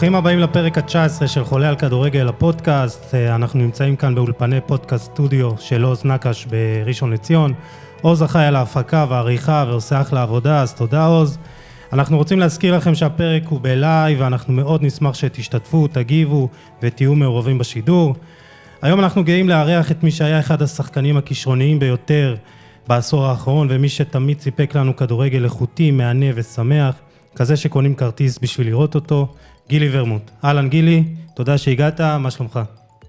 ברוכים הבאים לפרק ה-19 של חולה על כדורגל הפודקאסט. אה, אנחנו נמצאים כאן באולפני פודקאסט סטודיו של עוז נקש בראשון לציון. עוז אחראי על ההפקה והעריכה ועושה אחלה עבודה, אז תודה עוז. אנחנו רוצים להזכיר לכם שהפרק הוא ב live, ואנחנו מאוד נשמח שתשתתפו, תגיבו ותהיו מעורבים בשידור. היום אנחנו גאים לארח את מי שהיה אחד השחקנים הכישרוניים ביותר בעשור האחרון, ומי שתמיד סיפק לנו כדורגל איכותי, מהנה ושמח, כזה שקונים כרטיס בשביל לראות אותו, גילי ורמוט. אהלן גילי, תודה שהגעת, מה שלומך?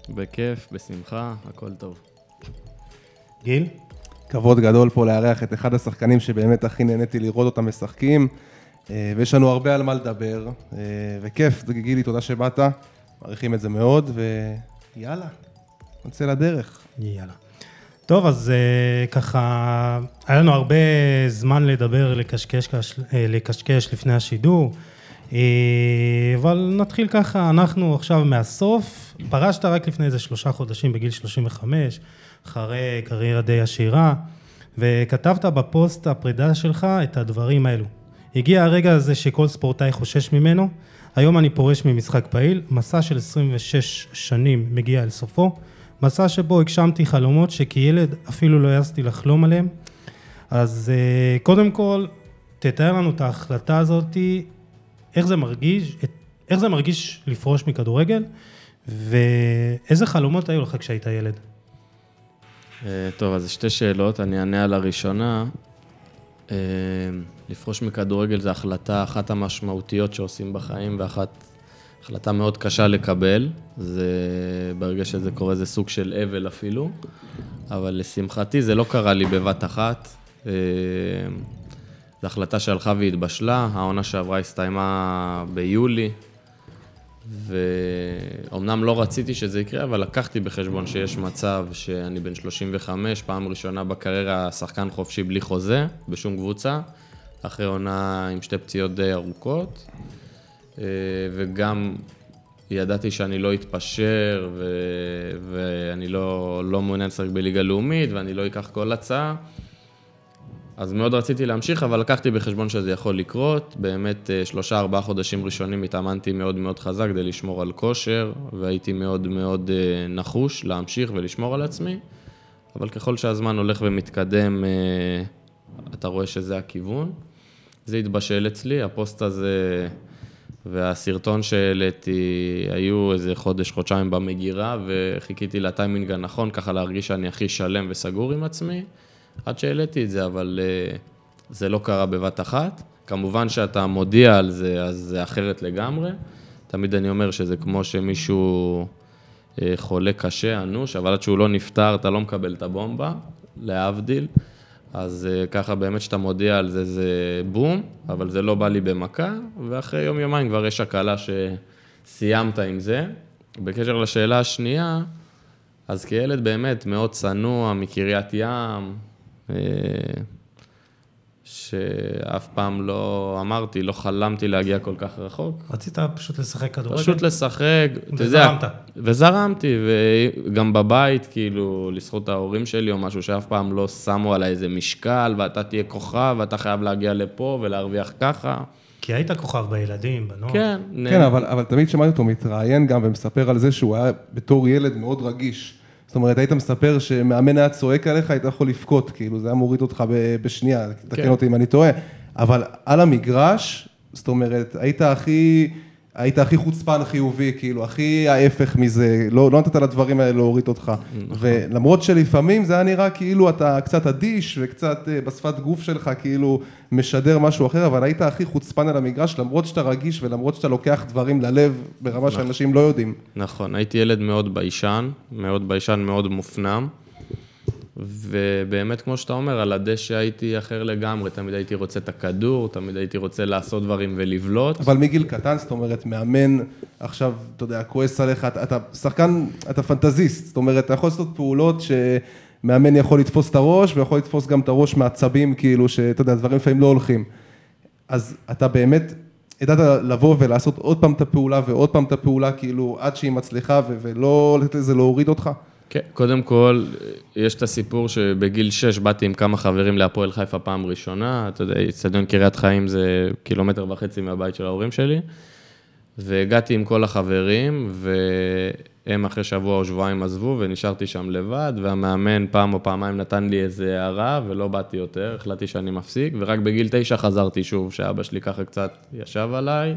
בכיף, בשמחה, הכל טוב. גיל? כבוד גדול פה לארח את אחד השחקנים שבאמת הכי נהניתי לראות אותם משחקים, אה, ויש לנו הרבה על מה לדבר, אה, וכיף, גילי, תודה שבאת, מעריכים את זה מאוד, ויאללה, נצא לדרך. יאללה. טוב, אז uh, ככה, היה לנו הרבה זמן לדבר, לקשקש, אה, לקשקש לפני השידור, אבל נתחיל ככה, אנחנו עכשיו מהסוף, פרשת רק לפני איזה שלושה חודשים בגיל 35, אחרי קריירה די עשירה, וכתבת בפוסט הפרידה שלך את הדברים האלו. הגיע הרגע הזה שכל ספורטאי חושש ממנו, היום אני פורש ממשחק פעיל, מסע של 26 שנים מגיע אל סופו, מסע שבו הגשמתי חלומות שכילד אפילו לא העזתי לחלום עליהם. אז אה, קודם כל, תתאר לנו את ההחלטה הזאת, איך זה מרגיש, איך זה מרגיש לפרוש מכדורגל, ואיזה חלומות היו לך כשהיית ילד? אה, טוב, אז שתי שאלות, אני אענה על הראשונה. אה, לפרוש מכדורגל זו החלטה אחת המשמעותיות שעושים בחיים ואחת החלטה מאוד קשה לקבל, זה, ברגע שזה קורה זה סוג של אבל אפילו, אבל לשמחתי זה לא קרה לי בבת אחת. זו החלטה שהלכה והתבשלה, העונה שעברה הסתיימה ביולי, ואומנם לא רציתי שזה יקרה, אבל לקחתי בחשבון שיש מצב שאני בן 35, פעם ראשונה בקריירה שחקן חופשי בלי חוזה, בשום קבוצה, אחרי עונה עם שתי פציעות די ארוכות. אה, וגם ידעתי שאני לא אתפשר, ו... ואני לא, לא מעוניין לשחק בליגה לאומית, ואני לא אקח כל הצעה. אז מאוד רציתי להמשיך, אבל לקחתי בחשבון שזה יכול לקרות. באמת, אה, שלושה, ארבעה חודשים ראשונים התאמנתי מאוד מאוד חזק כדי לשמור על כושר, והייתי מאוד מאוד אה, נחוש להמשיך ולשמור על עצמי. אבל ככל שהזמן הולך ומתקדם, אתה רואה שזה הכיוון. זה התבשל אצלי, הפוסט הזה... והסרטון שהעליתי, היו איזה חודש, חודשיים במגירה, וחיכיתי לטיימינג הנכון, ככה להרגיש שאני הכי שלם וסגור עם עצמי, עד שהעליתי את זה, אבל uh, זה לא קרה בבת אחת. כמובן שאתה מודיע על זה, אז זה אחרת לגמרי. תמיד אני אומר שזה כמו שמישהו uh, חולה קשה, אנוש, אבל עד שהוא לא נפטר, אתה לא מקבל את הבומבה, להבדיל. אז אה, ככה באמת שאתה מודיע על זה, זה בום, אבל זה לא בא לי במכה, ואחרי יום-יומיים כבר יש הקלה שסיימת עם זה. בקשר לשאלה השנייה, אז כילד באמת מאוד צנוע, מקריית ים, שאף פעם לא אמרתי, לא חלמתי להגיע כל כך רחוק. רצית פשוט לשחק כדורגל? פשוט לשחק, אתה יודע. וזרמת. וזרמתי, וגם בבית, כאילו, לזכות ההורים שלי או משהו שאף פעם לא שמו עליי איזה משקל, ואתה תהיה כוכב, ואתה חייב להגיע לפה ולהרוויח ככה. כי היית כוכב בילדים, בנוער. כן. כן, אבל, אבל תמיד שמעתי אותו מתראיין גם ומספר על זה שהוא היה בתור ילד מאוד רגיש. זאת אומרת, היית מספר שמאמן היה צועק עליך, היית יכול לבכות, כאילו, זה היה מוריד אותך בשנייה, תקן כן. אותי אם אני טועה. אבל על המגרש, זאת אומרת, היית הכי, היית הכי חוצפן חיובי, כאילו, הכי ההפך מזה, לא, לא נתת לדברים האלה להוריד אותך. נכון. ולמרות שלפעמים זה היה נראה כאילו אתה קצת אדיש וקצת אה, בשפת גוף שלך, כאילו, משדר משהו אחר, אבל היית הכי חוצפן על המגרש, למרות שאתה רגיש ולמרות שאתה לוקח דברים ללב ברמה נכון. שאנשים לא יודעים. נכון, הייתי ילד מאוד ביישן, מאוד ביישן, מאוד מופנם. ובאמת, כמו שאתה אומר, על הדשא הייתי אחר לגמרי, תמיד הייתי רוצה את הכדור, תמיד הייתי רוצה לעשות דברים ולבלוט. אבל מגיל קטן, זאת אומרת, מאמן עכשיו, אתה יודע, כועס עליך, אתה, אתה שחקן, אתה פנטזיסט, זאת אומרת, אתה יכול לעשות פעולות שמאמן יכול לתפוס את הראש, ויכול לתפוס גם את הראש מעצבים, כאילו, שאתה יודע, דברים לפעמים לא הולכים. אז אתה באמת ידעת לבוא ולעשות עוד פעם את הפעולה ועוד פעם את הפעולה, כאילו, עד שהיא מצליחה, ולא לתת לזה להוריד אותך? כן, קודם כל, יש את הסיפור שבגיל 6 באתי עם כמה חברים להפועל חיפה פעם ראשונה, אתה יודע, אצטדיון קריית חיים זה קילומטר וחצי מהבית של ההורים שלי, והגעתי עם כל החברים, והם אחרי שבוע או שבועיים עזבו, ונשארתי שם לבד, והמאמן פעם או פעמיים נתן לי איזה הערה, ולא באתי יותר, החלטתי שאני מפסיק, ורק בגיל תשע חזרתי שוב, שאבא שלי ככה קצת ישב עליי,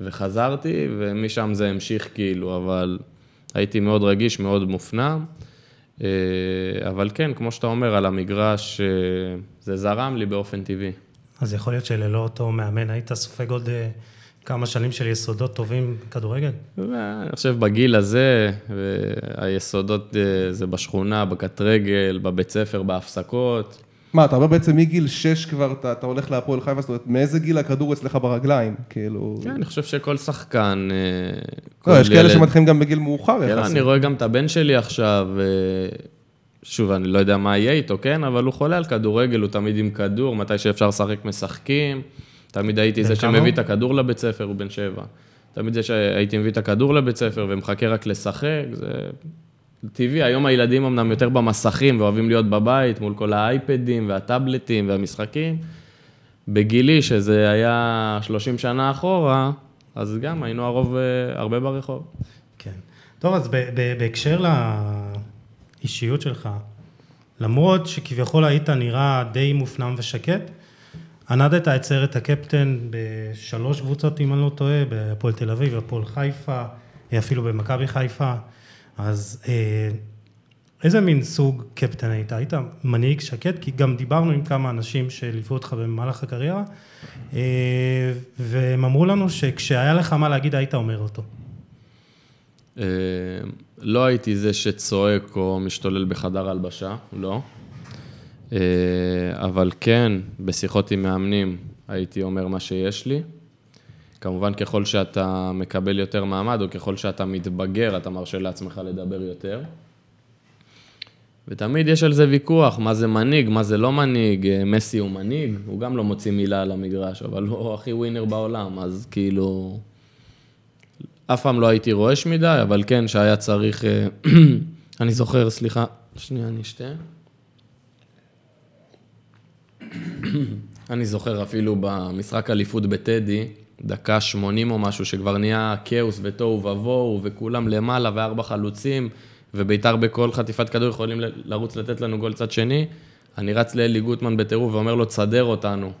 וחזרתי, ומשם זה המשיך כאילו, אבל הייתי מאוד רגיש, מאוד מופנם. אה, אבל כן, כמו שאתה אומר, על המגרש, אה, זה זרם לי באופן טבעי. אז יכול להיות שללא אותו מאמן היית סופג עוד אה, כמה שנים של יסודות טובים בכדורגל? ואני חושב בגיל הזה, היסודות זה בשכונה, בקט רגל, בבית ספר, בהפסקות. מה, אתה אומר בעצם מגיל 6 כבר אתה, אתה הולך להפועל חיפה, זאת אומרת, מאיזה גיל הכדור אצלך ברגליים? כאילו... כן, אני חושב שכל שחקן... לא, יש כאלה שמתחילים גם בגיל מאוחר כן, יחסית. אני רואה גם את הבן שלי עכשיו, שוב, אני לא יודע מה יהיה איתו, כן? אבל הוא חולה על כדורגל, הוא תמיד עם כדור, מתי שאפשר לשחק משחקים. תמיד הייתי זה שמביא את הכדור לבית ספר, הוא בן שבע. תמיד זה שהייתי מביא את הכדור לבית ספר ומחכה רק לשחק, זה טבעי. היום הילדים אמנם יותר במסכים ואוהבים להיות בבית מול כל האייפדים והטאבלטים והמשחקים. בגילי, שזה היה 30 שנה אחורה, אז גם היינו הרוב אה, הרבה ברחוב. כן. טוב, אז בהקשר לאישיות שלך, למרות שכביכול היית נראה די מופנם ושקט, ענדת את סרט הקפטן בשלוש קבוצות, אם אני לא טועה, בהפועל תל אביב, בהפועל חיפה, אפילו במכבי חיפה. אז אה, איזה מין סוג קפטן היית? היית מנהיג שקט? כי גם דיברנו עם כמה אנשים שליוו אותך במהלך הקריירה, אה, והם אמרו לנו שכשהיה לך מה להגיד, היית אומר אותו. אה, לא הייתי זה שצועק או משתולל בחדר הלבשה, לא. אבל כן, בשיחות עם מאמנים הייתי אומר מה שיש לי. כמובן, ככל שאתה מקבל יותר מעמד, או ככל שאתה מתבגר, אתה מרשה לעצמך לדבר יותר. ותמיד יש על זה ויכוח, מה זה מנהיג, מה זה לא מנהיג, אה, מסי הוא מנהיג, הוא גם לא מוציא מילה על המגרש, אבל הוא הכי ווינר בעולם, אז כאילו... אף פעם לא הייתי רועש מדי, אבל כן, שהיה צריך... אה, אני זוכר, סליחה, שנייה, אני אשתה. אני זוכר אפילו במשחק אליפות בטדי, דקה 80 או משהו, שכבר נהיה כאוס ותוהו ובוהו, וכולם למעלה וארבע חלוצים, וביתר בכל חטיפת כדור יכולים לרוץ לתת לנו גול צד שני. אני רץ לאלי גוטמן בטירוף ואומר לו, תסדר אותנו.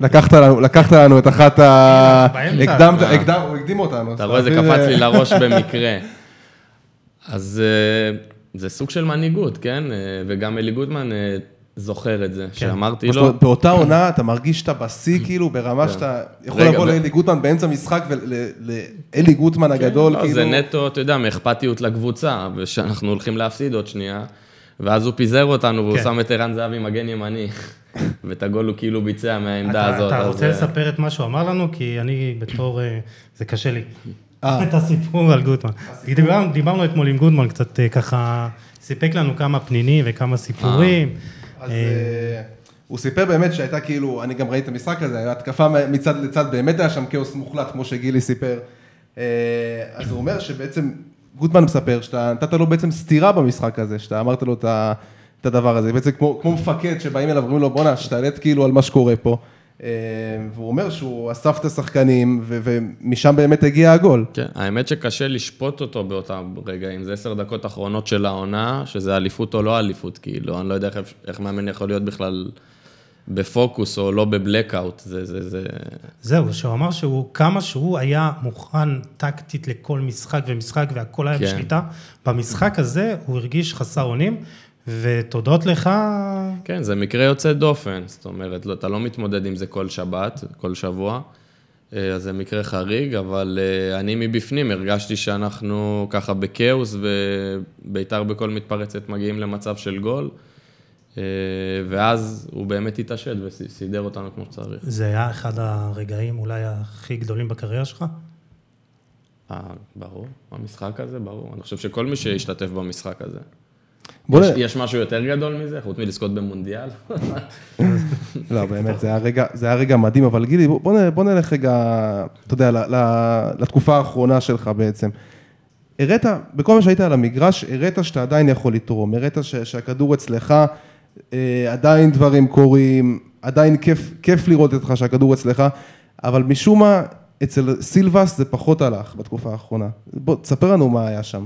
לקחת לנו, לקחת לנו את אחת ה... הקדמת, הוא הקדים אותנו. אתה רואה, זה קפץ לי לראש במקרה. אז אה, זה סוג של מנהיגות, כן? אה, וגם אלי גוטמן אה, זוכר את זה, כן. שאמרתי לו... לא... באותה עונה אתה מרגיש שאתה בשיא, כאילו, ברמה כן. שאתה יכול לבוא לאלי גוטמן באמצע משחק ולאלי גוטמן כן, הגדול, לא, כאילו... זה נטו, אתה יודע, מאכפתיות לקבוצה, ושאנחנו הולכים להפסיד עוד שנייה, ואז הוא פיזר אותנו, והוא שם את ערן זהבי מגן ימני, ואת הגול הוא כאילו ביצע מהעמדה הזאת. אתה רוצה לספר את מה שהוא אמר לנו? כי אני בתור... אה, זה קשה לי. אה. את הסיפור על גוטמן. דיברנו אתמול עם גוטמן, קצת אה, ככה, סיפק לנו כמה פנינים וכמה סיפורים. אז אה. אה, הוא סיפר באמת שהייתה כאילו, אני גם ראיתי את המשחק הזה, התקפה מצד לצד, באמת היה שם כאוס מוחלט, כמו שגילי סיפר. אה, אז הוא אומר שבעצם, גוטמן מספר שאתה נתת לו בעצם סטירה במשחק הזה, שאתה אמרת לו את הדבר הזה, בעצם כמו, כמו מפקד שבאים אליו ואומרים לו בואנה, שתעלת כאילו על מה שקורה פה. והוא אומר שהוא אסף את השחקנים, ומשם באמת הגיע הגול. כן, האמת שקשה לשפוט אותו באותם רגעים, זה עשר דקות אחרונות של העונה, שזה אליפות או לא אליפות, כאילו, אני לא יודע איך, איך מאמן יכול להיות בכלל בפוקוס או לא בבלקאוט, זה, זה, זה... זהו, שהוא אמר שהוא, כמה שהוא היה מוכן טקטית לכל משחק ומשחק והכל היה כן. בשליטה, במשחק הזה הוא הרגיש חסר אונים. ותודות לך... כן, זה מקרה יוצא דופן, זאת אומרת, לא, אתה לא מתמודד עם זה כל שבת, כל שבוע, אה, אז זה מקרה חריג, אבל אה, אני מבפנים הרגשתי שאנחנו ככה בכאוס, ובית"ר בכל מתפרצת מגיעים למצב של גול, אה, ואז הוא באמת התעשת וסידר אותנו כמו שצריך. זה היה אחד הרגעים אולי הכי גדולים בקריירה שלך? ברור, המשחק הזה, ברור. אני חושב שכל מי שהשתתף במשחק הזה. יש, משהו יותר גדול מזה, חוץ מלזכות במונדיאל? לא, באמת, זה היה רגע, מדהים, אבל גילי, בוא, בוא נלך רגע, אתה יודע, לתקופה האחרונה שלך בעצם. הראת, בכל מה שהיית על המגרש, הראת שאתה עדיין יכול לתרום, הראת שהכדור אצלך, אה, עדיין דברים קורים, עדיין כיף, כיף לראות אותך שהכדור אצלך, אבל משום מה, אצל סילבס זה פחות הלך בתקופה האחרונה. בוא, תספר לנו מה היה שם.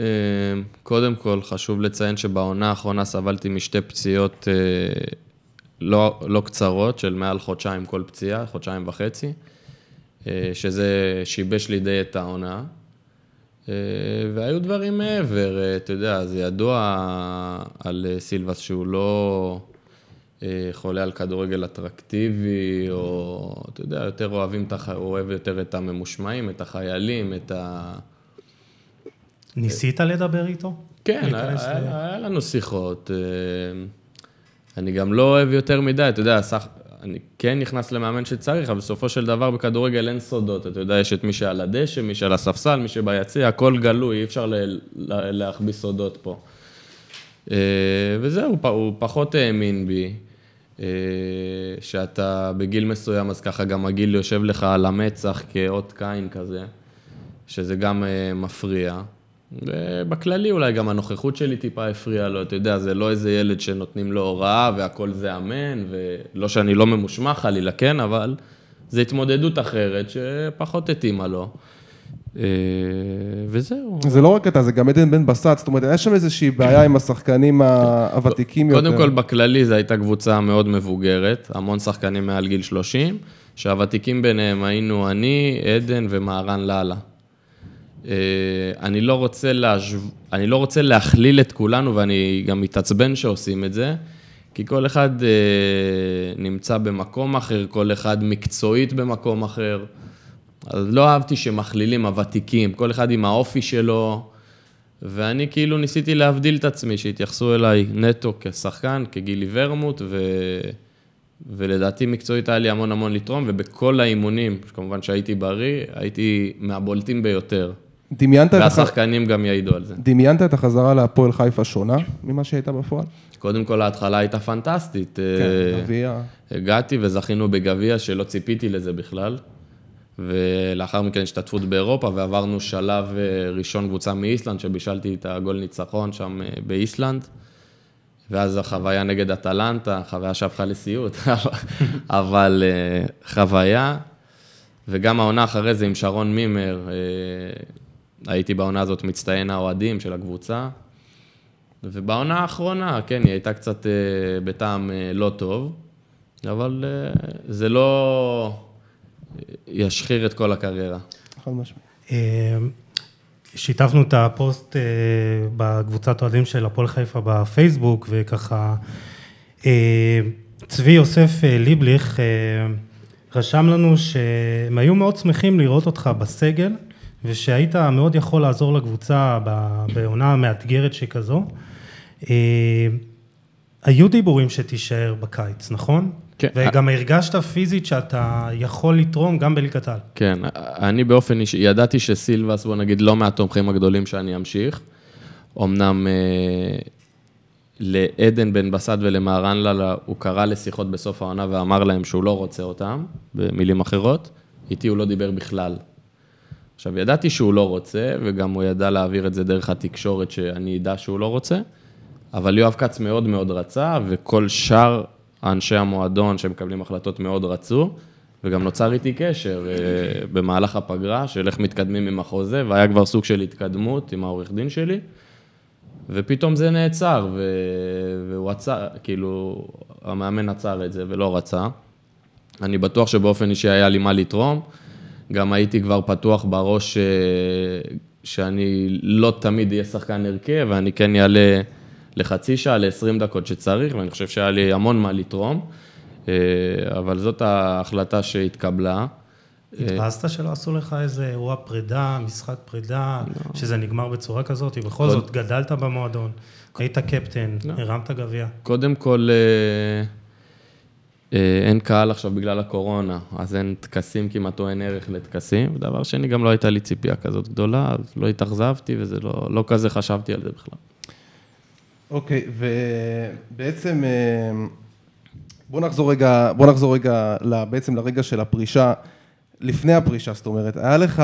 אה, קודם כל, חשוב לציין שבעונה האחרונה סבלתי משתי פציעות אה, לא, לא קצרות, של מעל חודשיים כל פציעה, חודשיים וחצי, אה, שזה שיבש לי די את העונה. והיו דברים מעבר, אתה יודע, זה ידוע על סילבס שהוא לא חולה על כדורגל אטרקטיבי, או אתה יודע, יותר אוהבים, הוא אוהב יותר את הממושמעים, את החיילים, את ה... ניסית לדבר איתו? כן, היה, היה, היה לנו שיחות. אה, אני גם לא אוהב יותר מדי, אתה יודע, סך, אני כן נכנס למאמן שצריך, אבל בסופו של דבר בכדורגל אין סודות. אתה יודע, יש את מי שעל הדשא, מי שעל הספסל, מי שביציע, הכל גלוי, אי אפשר להחביא סודות פה. אה, וזהו, הוא פחות האמין בי. אה, שאתה בגיל מסוים, אז ככה גם הגיל יושב לך על המצח כאות קין כזה, שזה גם מפריע. ובכללי אולי גם הנוכחות שלי טיפה הפריעה לו, אתה יודע, זה לא איזה ילד שנותנים לו הוראה והכל זה אמן, ולא שאני לא ממושמע חלילה, כן, אבל זו התמודדות אחרת שפחות התאימה לו. אה, וזהו. זה לא רק אתה, זה גם עדן בן בסט, זאת אומרת, היה שם איזושהי בעיה עם השחקנים הוותיקים יותר. קודם כל, בכללי זו הייתה קבוצה מאוד מבוגרת, המון שחקנים מעל גיל 30, שהוותיקים ביניהם היינו אני, עדן ומהרן לאללה. אה, אני לא רוצה, להשו... אני לא רוצה להכליל את כולנו, ואני גם מתעצבן שעושים את זה, כי כל אחד אה, נמצא במקום אחר, כל אחד מקצועית במקום אחר. אז לא אהבתי שמכלילים הוותיקים, כל אחד עם האופי שלו, ואני כאילו ניסיתי להבדיל את עצמי, שהתייחסו אליי נטו כשחקן, כגילי ורמוט, ו... ולדעתי מקצועית היה לי המון המון לתרום, ובכל האימונים, כמובן שהייתי בריא, הייתי מהבולטים ביותר. דמיינת את... והשחקנים גם יעידו על זה. דמיינת את החזרה להפועל חיפה שונה ממה שהייתה בפועל? קודם כל, ההתחלה הייתה פנטסטית. כן, אה, גביע. הגעתי וזכינו בגביע שלא ציפיתי לזה בכלל. ולאחר מכן השתתפות באירופה, ועברנו שלב אה, ראשון קבוצה מאיסלנד, שבישלתי את הגול ניצחון שם אה, באיסלנד. ואז החוויה נגד אטלנטה, חוויה שהפכה לסיוט, אבל חוויה. וגם העונה אחרי זה עם שרון מימר, הייתי בעונה הזאת מצטיין האוהדים של הקבוצה. ובעונה האחרונה, כן, היא הייתה קצת אה, בטעם אה, לא טוב, אבל אה, זה לא ישחיר את כל הקריירה. חד משמעית. שיתפנו את הפוסט בקבוצת אוהדים של הפועל חיפה בפייסבוק, וככה צבי יוסף ליבליך רשם לנו שהם היו מאוד שמחים לראות אותך בסגל. ושהיית מאוד יכול לעזור לקבוצה בעונה מאתגרת שכזו. אה, היו דיבורים שתישאר בקיץ, נכון? כן. וגם הרגשת פיזית שאתה יכול לתרום גם בליגת העל. כן, אני באופן אישי, ידעתי שסילבס, בוא נגיד, לא מהתומכים הגדולים שאני אמשיך. אמנם אה, לעדן בן בסט ולמהרן לאללה, הוא קרא לשיחות בסוף העונה ואמר להם שהוא לא רוצה אותם, במילים אחרות. איתי הוא לא דיבר בכלל. עכשיו, ידעתי שהוא לא רוצה, וגם הוא ידע להעביר את זה דרך התקשורת שאני אדע שהוא לא רוצה, אבל יואב כץ מאוד מאוד רצה, וכל שאר אנשי המועדון שמקבלים החלטות מאוד רצו, וגם נוצר איתי קשר אה, במהלך הפגרה, של איך מתקדמים עם החוזה, והיה כבר סוג של התקדמות עם העורך דין שלי, ופתאום זה נעצר, ו... והוא עצר, כאילו, המאמן עצר את זה ולא רצה. אני בטוח שבאופן אישי היה לי מה לתרום. גם הייתי כבר פתוח בראש אה, שאני לא תמיד אהיה שחקן הרכב, ואני כן אעלה לחצי שעה, ל-20 דקות שצריך, ואני חושב שהיה לי המון מה לתרום, אה, אבל זאת ההחלטה שהתקבלה. התבאסת שלא עשו לך איזה אירוע פרידה, משחק פרידה, לא. שזה נגמר בצורה כזאת, בכל זאת גדלת במועדון, היית קפטן, לא. הרמת גביע. קודם כל... אה, אה, אין קהל עכשיו בגלל הקורונה, אז אין טקסים כמעט או אין ערך לטקסים. ודבר שני, גם לא הייתה לי ציפייה כזאת גדולה, אז לא התאכזבתי וזה לא, לא כזה חשבתי על זה בכלל. אוקיי, ובעצם אה, בוא נחזור רגע, בוא נחזור רגע בעצם לרגע של הפרישה, לפני הפרישה, זאת אומרת, היה לך,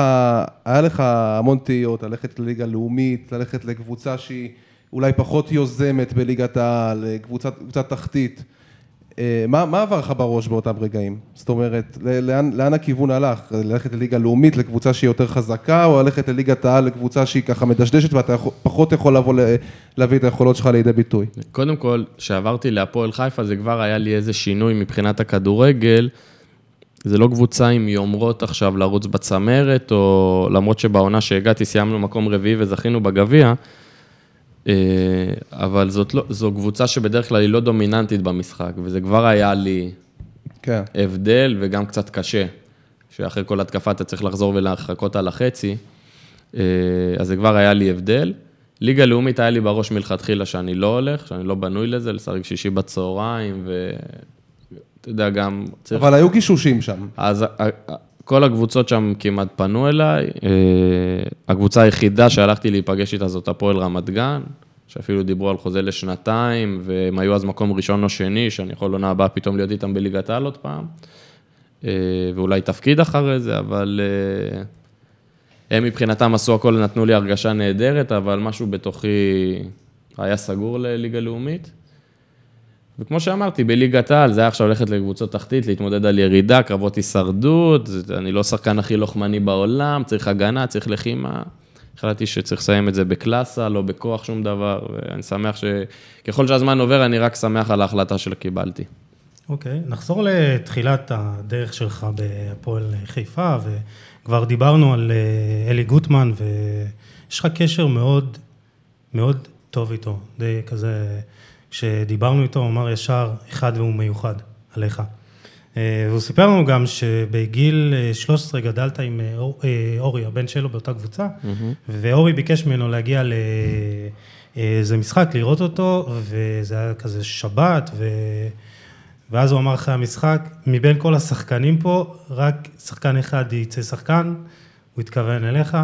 היה לך המון תהיות, ללכת לליגה לאומית, ללכת לקבוצה שהיא אולי פחות יוזמת בליגת העל, קבוצת, קבוצת תחתית. אה, מה, מה עבר לך בראש באותם רגעים? זאת אומרת, לאן, לאן הכיוון הלך? ללכת לליגה לאומית, לקבוצה שהיא יותר חזקה, או ללכת לליגת העל, לקבוצה שהיא ככה מדשדשת ואתה פחות יכול לבוא, להביא את היכולות שלך לידי ביטוי? קודם כל, כשעברתי להפועל חיפה, זה כבר היה לי איזה שינוי מבחינת הכדורגל. זה לא קבוצה עם יומרות עכשיו לרוץ בצמרת, או למרות שבעונה שהגעתי סיימנו מקום רביעי וזכינו בגביע, אבל זאת לא, זו קבוצה שבדרך כלל היא לא דומיננטית במשחק, וזה כבר היה לי כן. הבדל וגם קצת קשה, שאחרי כל התקפה אתה צריך לחזור ולחכות על החצי, אה, אז זה כבר היה לי הבדל. ליגה לאומית היה לי בראש מלכתחילה שאני לא הולך, שאני לא בנוי לזה, לשחק שישי בצהריים, ואתה יודע, גם... צריך... אבל היו גישושים שם. אז כל הקבוצות שם כמעט פנו אליי. אה, הקבוצה היחידה שהלכתי להיפגש איתה זאת הפועל רמת גן, שאפילו דיברו על חוזה לשנתיים, והם היו אז מקום ראשון או שני, שאני יכול עונה הבאה פתאום להיות איתם בליגת העל עוד פעם. אה, ואולי תפקיד אחרי זה, אבל אה, הם מבחינתם עשו הכל, נתנו לי הרגשה נהדרת, אבל משהו בתוכי היה סגור לליגה לאומית. וכמו שאמרתי, בליגת העל, זה היה עכשיו ללכת לקבוצות תחתית, להתמודד על ירידה, קרבות הישרדות, אני לא השחקן הכי לוחמני בעולם, צריך הגנה, צריך לחימה. החלטתי שצריך לסיים את זה בקלאסה, לא בכוח שום דבר, ואני שמח שככל שהזמן עובר, אני רק שמח על ההחלטה שקיבלתי. אוקיי, okay, נחזור לתחילת הדרך שלך בהפועל חיפה, וכבר דיברנו על אה, אלי גוטמן, ויש לך קשר מאוד מאוד טוב איתו, די כזה... כשדיברנו איתו, הוא אמר ישר, אחד והוא מיוחד, עליך. אה, והוא סיפר לנו גם שבגיל 13 אה, גדלת עם אה, אורי, הבן שלו באותה קבוצה, mm-hmm. ואורי ביקש ממנו להגיע לאיזה משחק, לראות אותו, וזה היה כזה שבת, ו... ואז הוא אמר אחרי המשחק, מבין כל השחקנים פה, רק שחקן אחד יצא שחקן, הוא התכוון אליך,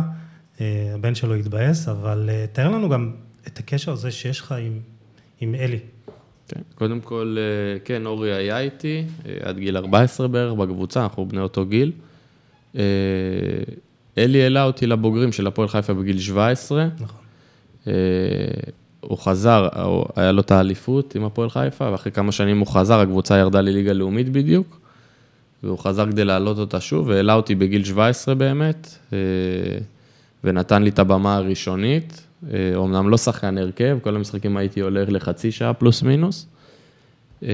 הבן שלו התבאס, אבל תאר לנו גם את הקשר הזה שיש לך עם עם אלי. כן, קודם כל, אה, כן, אורי היה איתי, אה, עד גיל 14 בערך בקבוצה, אנחנו בני אותו גיל. אה, אלי העלה אותי לבוגרים של הפועל חיפה בגיל 17. נכון. הוא חזר, היה לו את האליפות עם הפועל חיפה, ואחרי כמה שנים הוא חזר, הקבוצה ירדה לליגה לאומית בדיוק, והוא חזר כדי להעלות אותה שוב, והעלה אותי בגיל 17 באמת, ונתן לי את הבמה הראשונית. אומנם לא שחקן הרכב, כל המשחקים הייתי הולך לחצי שעה פלוס מינוס. אה,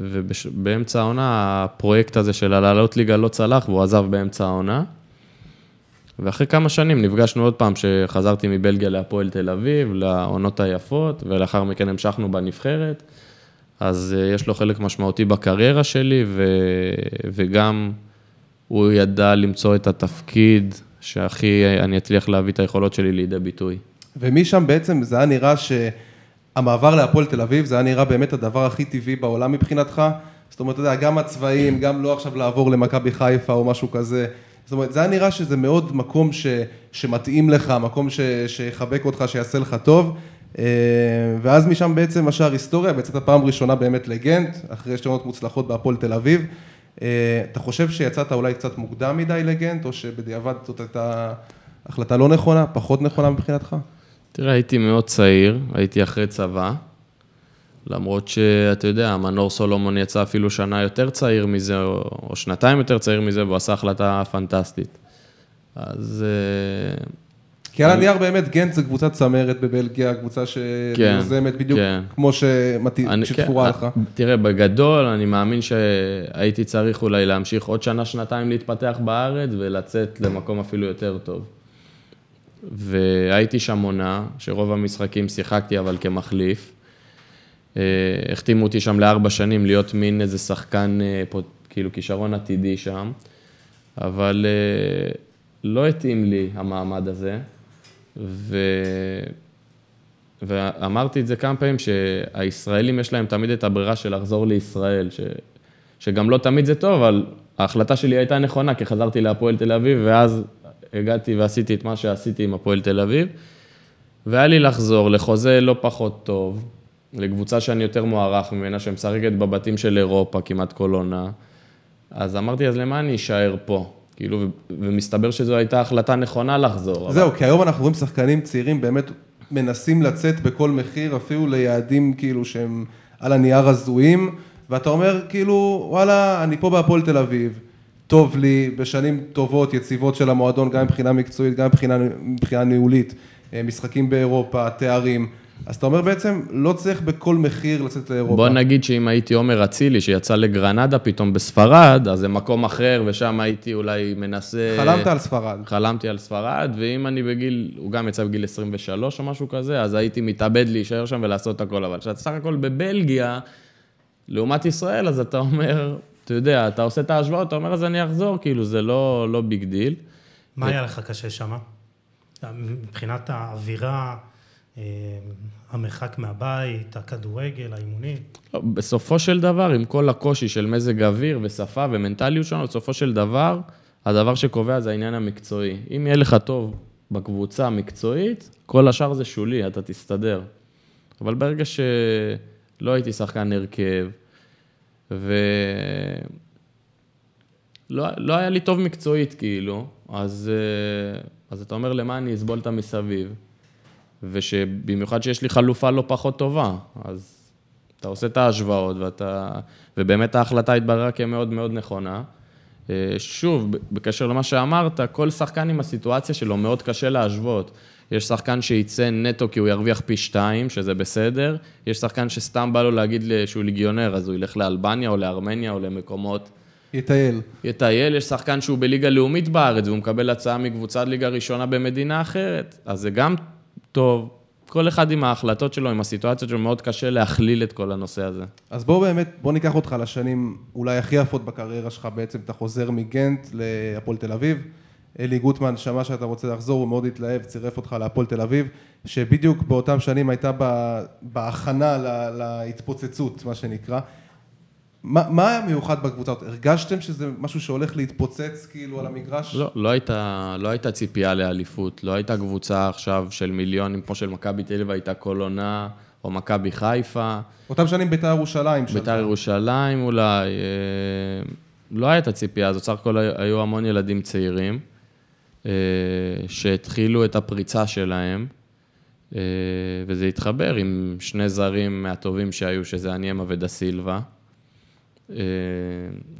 ובאמצע העונה, הפרויקט הזה של הלעלות ליגה לא צלח, והוא עזב באמצע העונה. ואחרי כמה שנים נפגשנו עוד פעם, שחזרתי מבלגיה להפועל תל אביב, לעונות היפות, ולאחר מכן המשכנו בנבחרת. אז אה, יש לו חלק משמעותי בקריירה שלי, ו... וגם הוא ידע למצוא את התפקיד שהכי אני אצליח להביא את היכולות שלי לידי ביטוי. ומשם בעצם זה היה נראה שהמעבר להפועל תל אביב, זה היה נראה באמת הדבר הכי טבעי בעולם מבחינתך. זאת אומרת, אתה יודע, גם הצבעים, גם לא עכשיו לעבור למכבי חיפה או משהו כזה. זאת אומרת, זה היה נראה שזה מאוד מקום ש, שמתאים לך, מקום ש, שיחבק אותך, שיעשה לך טוב. אה, ואז משם בעצם השאר היסטוריה, ויצאת פעם ראשונה באמת לגנט, אחרי שתי עונות מוצלחות בהפועל תל אביב. אה, אתה חושב שיצאת אולי קצת מוקדם מדי לגנט, או שבדיעבד זאת הייתה החלטה לא נכונה, פחות נכונה מבחינתך? תראה, הייתי מאוד צעיר, הייתי אחרי צבא, למרות שאתה יודע, מנור סולומון יצא אפילו שנה יותר צעיר מזה, או, שנתיים יותר צעיר מזה, והוא עשה החלטה פנטסטית. אז אה, כי על הנייר באמת גנט זה קבוצת צמרת בבלגיה, קבוצה שיוזמת כן, בדיוק כן. כמו שתפורה כן, לך. תראה, בגדול, אני מאמין שהייתי צריך אולי להמשיך עוד שנה, שנתיים להתפתח בארץ ולצאת למקום אפילו יותר טוב. והייתי שם עונה, שרוב המשחקים שיחקתי אבל כמחליף. אה, החתימו אותי שם לארבע שנים להיות מין איזה שחקן, אה, כאילו כישרון עתידי שם, אבל אה, לא התאים לי המעמד הזה. ו... ואמרתי את זה כמה פעמים, שהישראלים יש להם תמיד את הברירה של לחזור לישראל, ש... שגם לא תמיד זה טוב, אבל ההחלטה שלי הייתה נכונה, כי חזרתי להפועל תל אביב, ואז הגעתי ועשיתי את מה שעשיתי עם הפועל תל אביב, והיה לי לחזור לחוזה לא פחות טוב, לקבוצה שאני יותר מוערך ממנה, שמשחקת בבתים של אירופה כמעט כל עונה, אז אמרתי, אז למה אני אשאר פה? כאילו, ומסתבר שזו הייתה החלטה נכונה לחזור. זהו, אבל... כי היום אנחנו רואים שחקנים צעירים באמת מנסים לצאת בכל מחיר, אפילו ליעדים כאילו שהם על הנייר הזויים, ואתה אומר, כאילו, וואלה, אני פה בהפועל תל אביב, טוב לי, בשנים טובות, יציבות של המועדון, גם מבחינה מקצועית, גם מבחינה, מבחינה ניהולית, אה, משחקים באירופה, תארים. אז אתה אומר בעצם, לא צריך בכל מחיר לצאת לאירופה. בוא נגיד שאם הייתי עומר אצילי, שיצא לגרנדה פתאום בספרד, אז זה מקום אחר, ושם הייתי אולי מנסה... חלמת על ספרד. חלמתי על ספרד, ואם אני בגיל, הוא גם יצא בגיל 23 או משהו כזה, אז הייתי מתאבד להישאר שם ולעשות הכל. אבל כשאתה סך הכל בבלגיה, לעומת ישראל, אז אתה אומר, אתה יודע, אתה עושה את ההשוואות, אתה אומר, אז אני אחזור, כאילו, זה לא, לא big deal. מה היה לך קשה שם? מבחינת האווירה, המרחק מהבית, הכדורגל, האימונים? לא, בסופו של דבר, עם כל הקושי של מזג אוויר ושפה ומנטליות שלנו, בסופו של דבר, הדבר שקובע זה העניין המקצועי. אם יהיה לך טוב בקבוצה המקצועית, כל השאר זה שולי, אתה תסתדר. אבל ברגע שלא הייתי שחקן הרכב, ולא לא היה לי טוב מקצועית, כאילו, אז, אה, אז אתה אומר, למה אני אסבול את המסביב? ושבמיוחד שיש לי חלופה לא פחות טובה, אז אתה עושה את ההשוואות, ואתה, ובאמת ההחלטה התבררה כמאוד מאוד נכונה. אה, שוב, בקשר למה שאמרת, כל שחקן עם הסיטואציה שלו מאוד קשה להשוות. יש שחקן שייצא נטו כי הוא ירוויח פי שתיים, שזה בסדר. יש שחקן שסתם בא לו להגיד שהוא ליגיונר, אז הוא ילך לאלבניה או לארמניה או למקומות... יטייל. יטייל, יש שחקן שהוא בליגה לאומית בארץ, והוא מקבל הצעה מקבוצת ליגה ראשונה במדינה אחרת. אז זה גם טוב. כל אחד עם ההחלטות שלו, עם הסיטואציות שלו, מאוד קשה להכליל את כל הנושא הזה. אז בואו באמת, בואו ניקח אותך לשנים אולי הכי יפות בקריירה שלך בעצם, אתה חוזר מגנט להפועל תל אביב. אלי גוטמן שמע שאתה רוצה לחזור, הוא מאוד התלהב, צירף אותך להפועל תל אביב, שבדיוק באותם שנים הייתה בהכנה להתפוצצות, מה שנקרא. מה, מה היה מיוחד בקבוצה הזאת? הרגשתם שזה משהו שהולך להתפוצץ כאילו על המגרש? לא, לא הייתה, לא הייתה ציפייה לאליפות, לא הייתה קבוצה עכשיו של מיליונים, כמו של מכבי תל אביב הייתה כל עונה, או מכבי חיפה. אותם שנים בית"ר ירושלים. בית"ר ירושלים אולי, אה, לא הייתה ציפייה הזאת, סך הכל היו המון ילדים צעירים, אה, שהתחילו את הפריצה שלהם, אה, וזה התחבר עם שני זרים מהטובים שהיו, שזה אניאמה ודה סילבה. אה,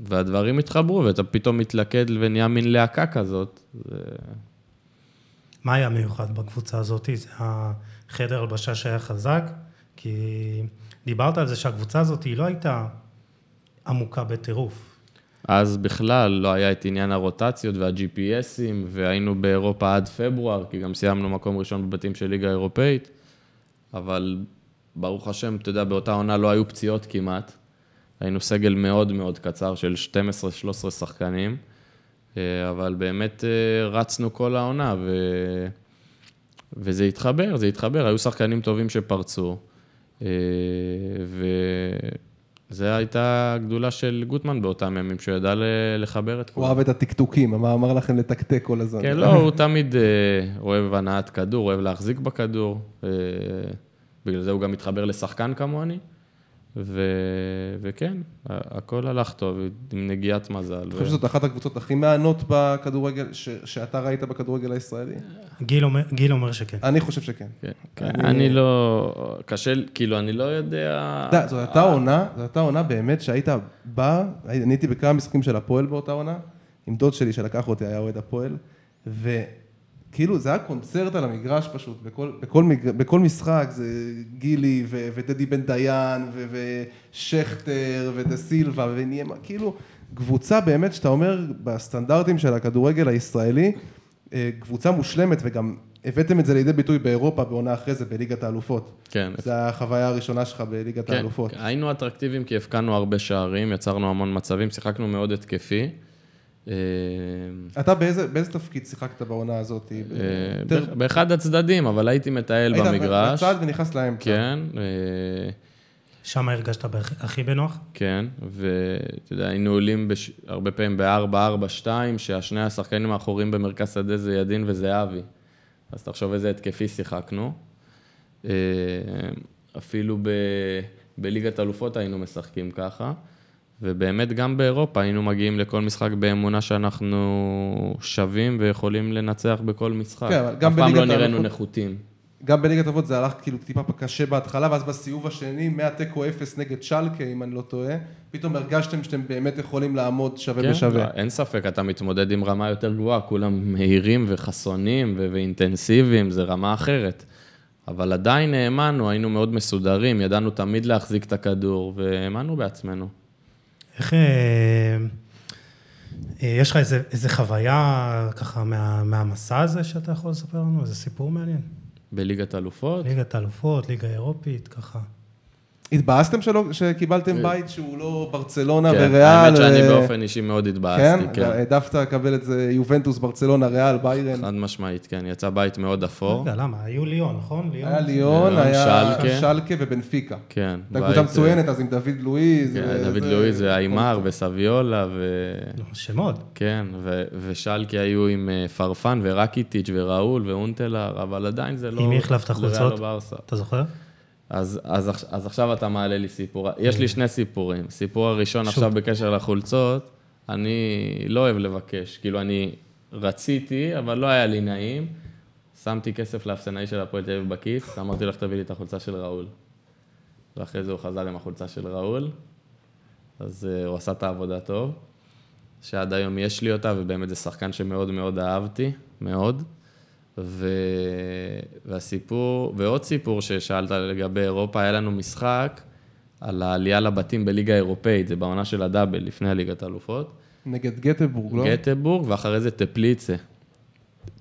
והדברים התחברו, ואתה פתאום מתלכד ונהיה מין להקה כזאת. זה... מה היה מיוחד בקבוצה הזאת? זה החדר הלבשה שהיה חזק, כי דיברת על זה שהקבוצה הזאת היא לא הייתה עמוקה בטירוף. אז בכלל לא היה את עניין הרוטציות וה-GPSים, והיינו באירופה עד פברואר, כי גם סיימנו מקום ראשון בבתים של ליגה אירופאית, אבל ברוך השם, אתה יודע, באותה עונה לא היו פציעות כמעט. היינו סגל מאוד מאוד קצר של 12-13 שחקנים, אה, אבל באמת אה, רצנו כל העונה, ו... וזה התחבר, זה התחבר, היו שחקנים טובים שפרצו, אה, וזו הייתה הגדולה של גוטמן באותם ימים, שהוא ידע לחבר את כולם. הוא אהב את הטקטוקים, מה אמר לכם לתקתק כל הזמן. כן, לא, הוא תמיד אוהב הנעת כדור, אוהב להחזיק בכדור, בגלל זה הוא גם מתחבר לשחקן כמוני. ו... וכן, הכל הלך טוב, עם נגיעת מזל. אתה חושב שזאת אחת הקבוצות הכי מהנות בכדורגל, ש... שאתה ראית בכדורגל הישראלי? גיל אומר, גיל אומר שכן. אני חושב שכן. כן, כן. אני... אני לא... קשה, כאילו, אני לא יודע... אתה יודע, זאת הייתה עונה, זאת הייתה עונה באמת שהיית בא, אני הייתי בכמה משחקים של הפועל באותה עונה, עם דוד שלי שלקח אותי, היה אוהד הפועל, ו... כאילו זה היה קונצרט על המגרש פשוט, בכל, בכל, מג... בכל משחק זה גילי ו... ודדי בן דיין ו... ושכטר ודה סילבה וניימה, כאילו קבוצה באמת שאתה אומר בסטנדרטים של הכדורגל הישראלי, אה, קבוצה מושלמת וגם הבאתם את זה לידי ביטוי באירופה בעונה אחרי זה בליגת האלופות. כן. זו החוויה הראשונה שלך בליגת כן, האלופות. היינו אטרקטיביים כי הפקענו הרבה שערים, יצרנו המון מצבים, שיחקנו מאוד התקפי. אה, אתה באיזה, באיזה תפקיד שיחקת בעונה הזאת? אה, באחד הצדדים, אבל הייתי מטייל במגרש. היית בצד ונכנס לאמצע. כן. אה, שם הרגשת הכי בנוח? כן, ואתה יודע, היינו עולים בש... הרבה פעמים ב-4-4-2, שהשני השחקנים האחוריים במרכז שדה זה ידין וזהבי. אז תחשוב איזה התקפי שיחקנו. אפילו ב... בליגת אלופות היינו משחקים ככה. ובאמת גם באירופה היינו מגיעים לכל משחק באמונה שאנחנו שווים ויכולים לנצח בכל משחק. כן, אבל גם בליגת האלופות... אף פעם לא נראינו נחותים. גם בליגת אבות זה הלך כאילו טיפה קשה בהתחלה, ואז בסיבוב השני, מהתיקו אפס נגד שלקה, אם אני לא טועה, פתאום הרגשתם שאתם באמת יכולים לעמוד שווה כן, בשווה. לא, אין ספק, אתה מתמודד עם רמה יותר גבוהה, כולם מהירים וחסונים ו- ואינטנסיביים, זה רמה אחרת. אבל עדיין האמנו, היינו מאוד מסודרים, ידענו תמיד להחזיק את הכדור, והאמנו בעצמנו. איך... אה, אה, יש לך איזה, איזה חוויה ככה מה, מהמסע הזה שאתה יכול לספר לנו? איזה סיפור מעניין. בליגת אלופות, ליגת האלופות, ליגה אירופית, ככה. התבאסתם שלא, שקיבלתם בית שהוא לא ברצלונה כן, וריאל? האמת שאני אה, באופן אישי מאוד התבאסתי, כן? כן. העדפת לקבל את זה יובנטוס, ברצלונה, ריאל, ביירן. חד משמעית, כן, יצא בית מאוד אפור. רגע, למה? היו ליון, נכון? היה ליון, היה שלקה. שלקה ובנפיקה. כן. הייתה קבוצה מצוינת אז עם דוד לואיז. כן, ו- דוד לואיז ואיימר וסביולה ו... לא, שמות. כן, ו- ושלקי היו עם אה, פרפן ורקיטיץ' וראול ואונטלר, אבל עדיין זה לא... עם מי החלפת חולצות? אתה זוכר? אז, אז, אז עכשיו אתה מעלה לי סיפור. יש לי שני סיפורים. סיפור הראשון שוט. עכשיו בקשר לחולצות, אני לא אוהב לבקש. כאילו, אני רציתי, אבל לא היה לי נעים. שמתי כסף לאפסנאי של הפועל תל אביב בכיס, אמרתי לך, תביא לי את החולצה של ראול. ואחרי זה הוא חזר עם החולצה של ראול, אז uh, הוא עשה את העבודה טוב, שעד היום יש לי אותה, ובאמת זה שחקן שמאוד מאוד אהבתי, מאוד. ו... והסיפור, ועוד סיפור ששאלת לגבי אירופה, היה לנו משחק על העלייה לבתים בליגה האירופאית, זה בעונה של הדאבל, לפני הליגת האלופות. נגד גטבורג, לא? גטבורג, ואחרי זה טפליצה.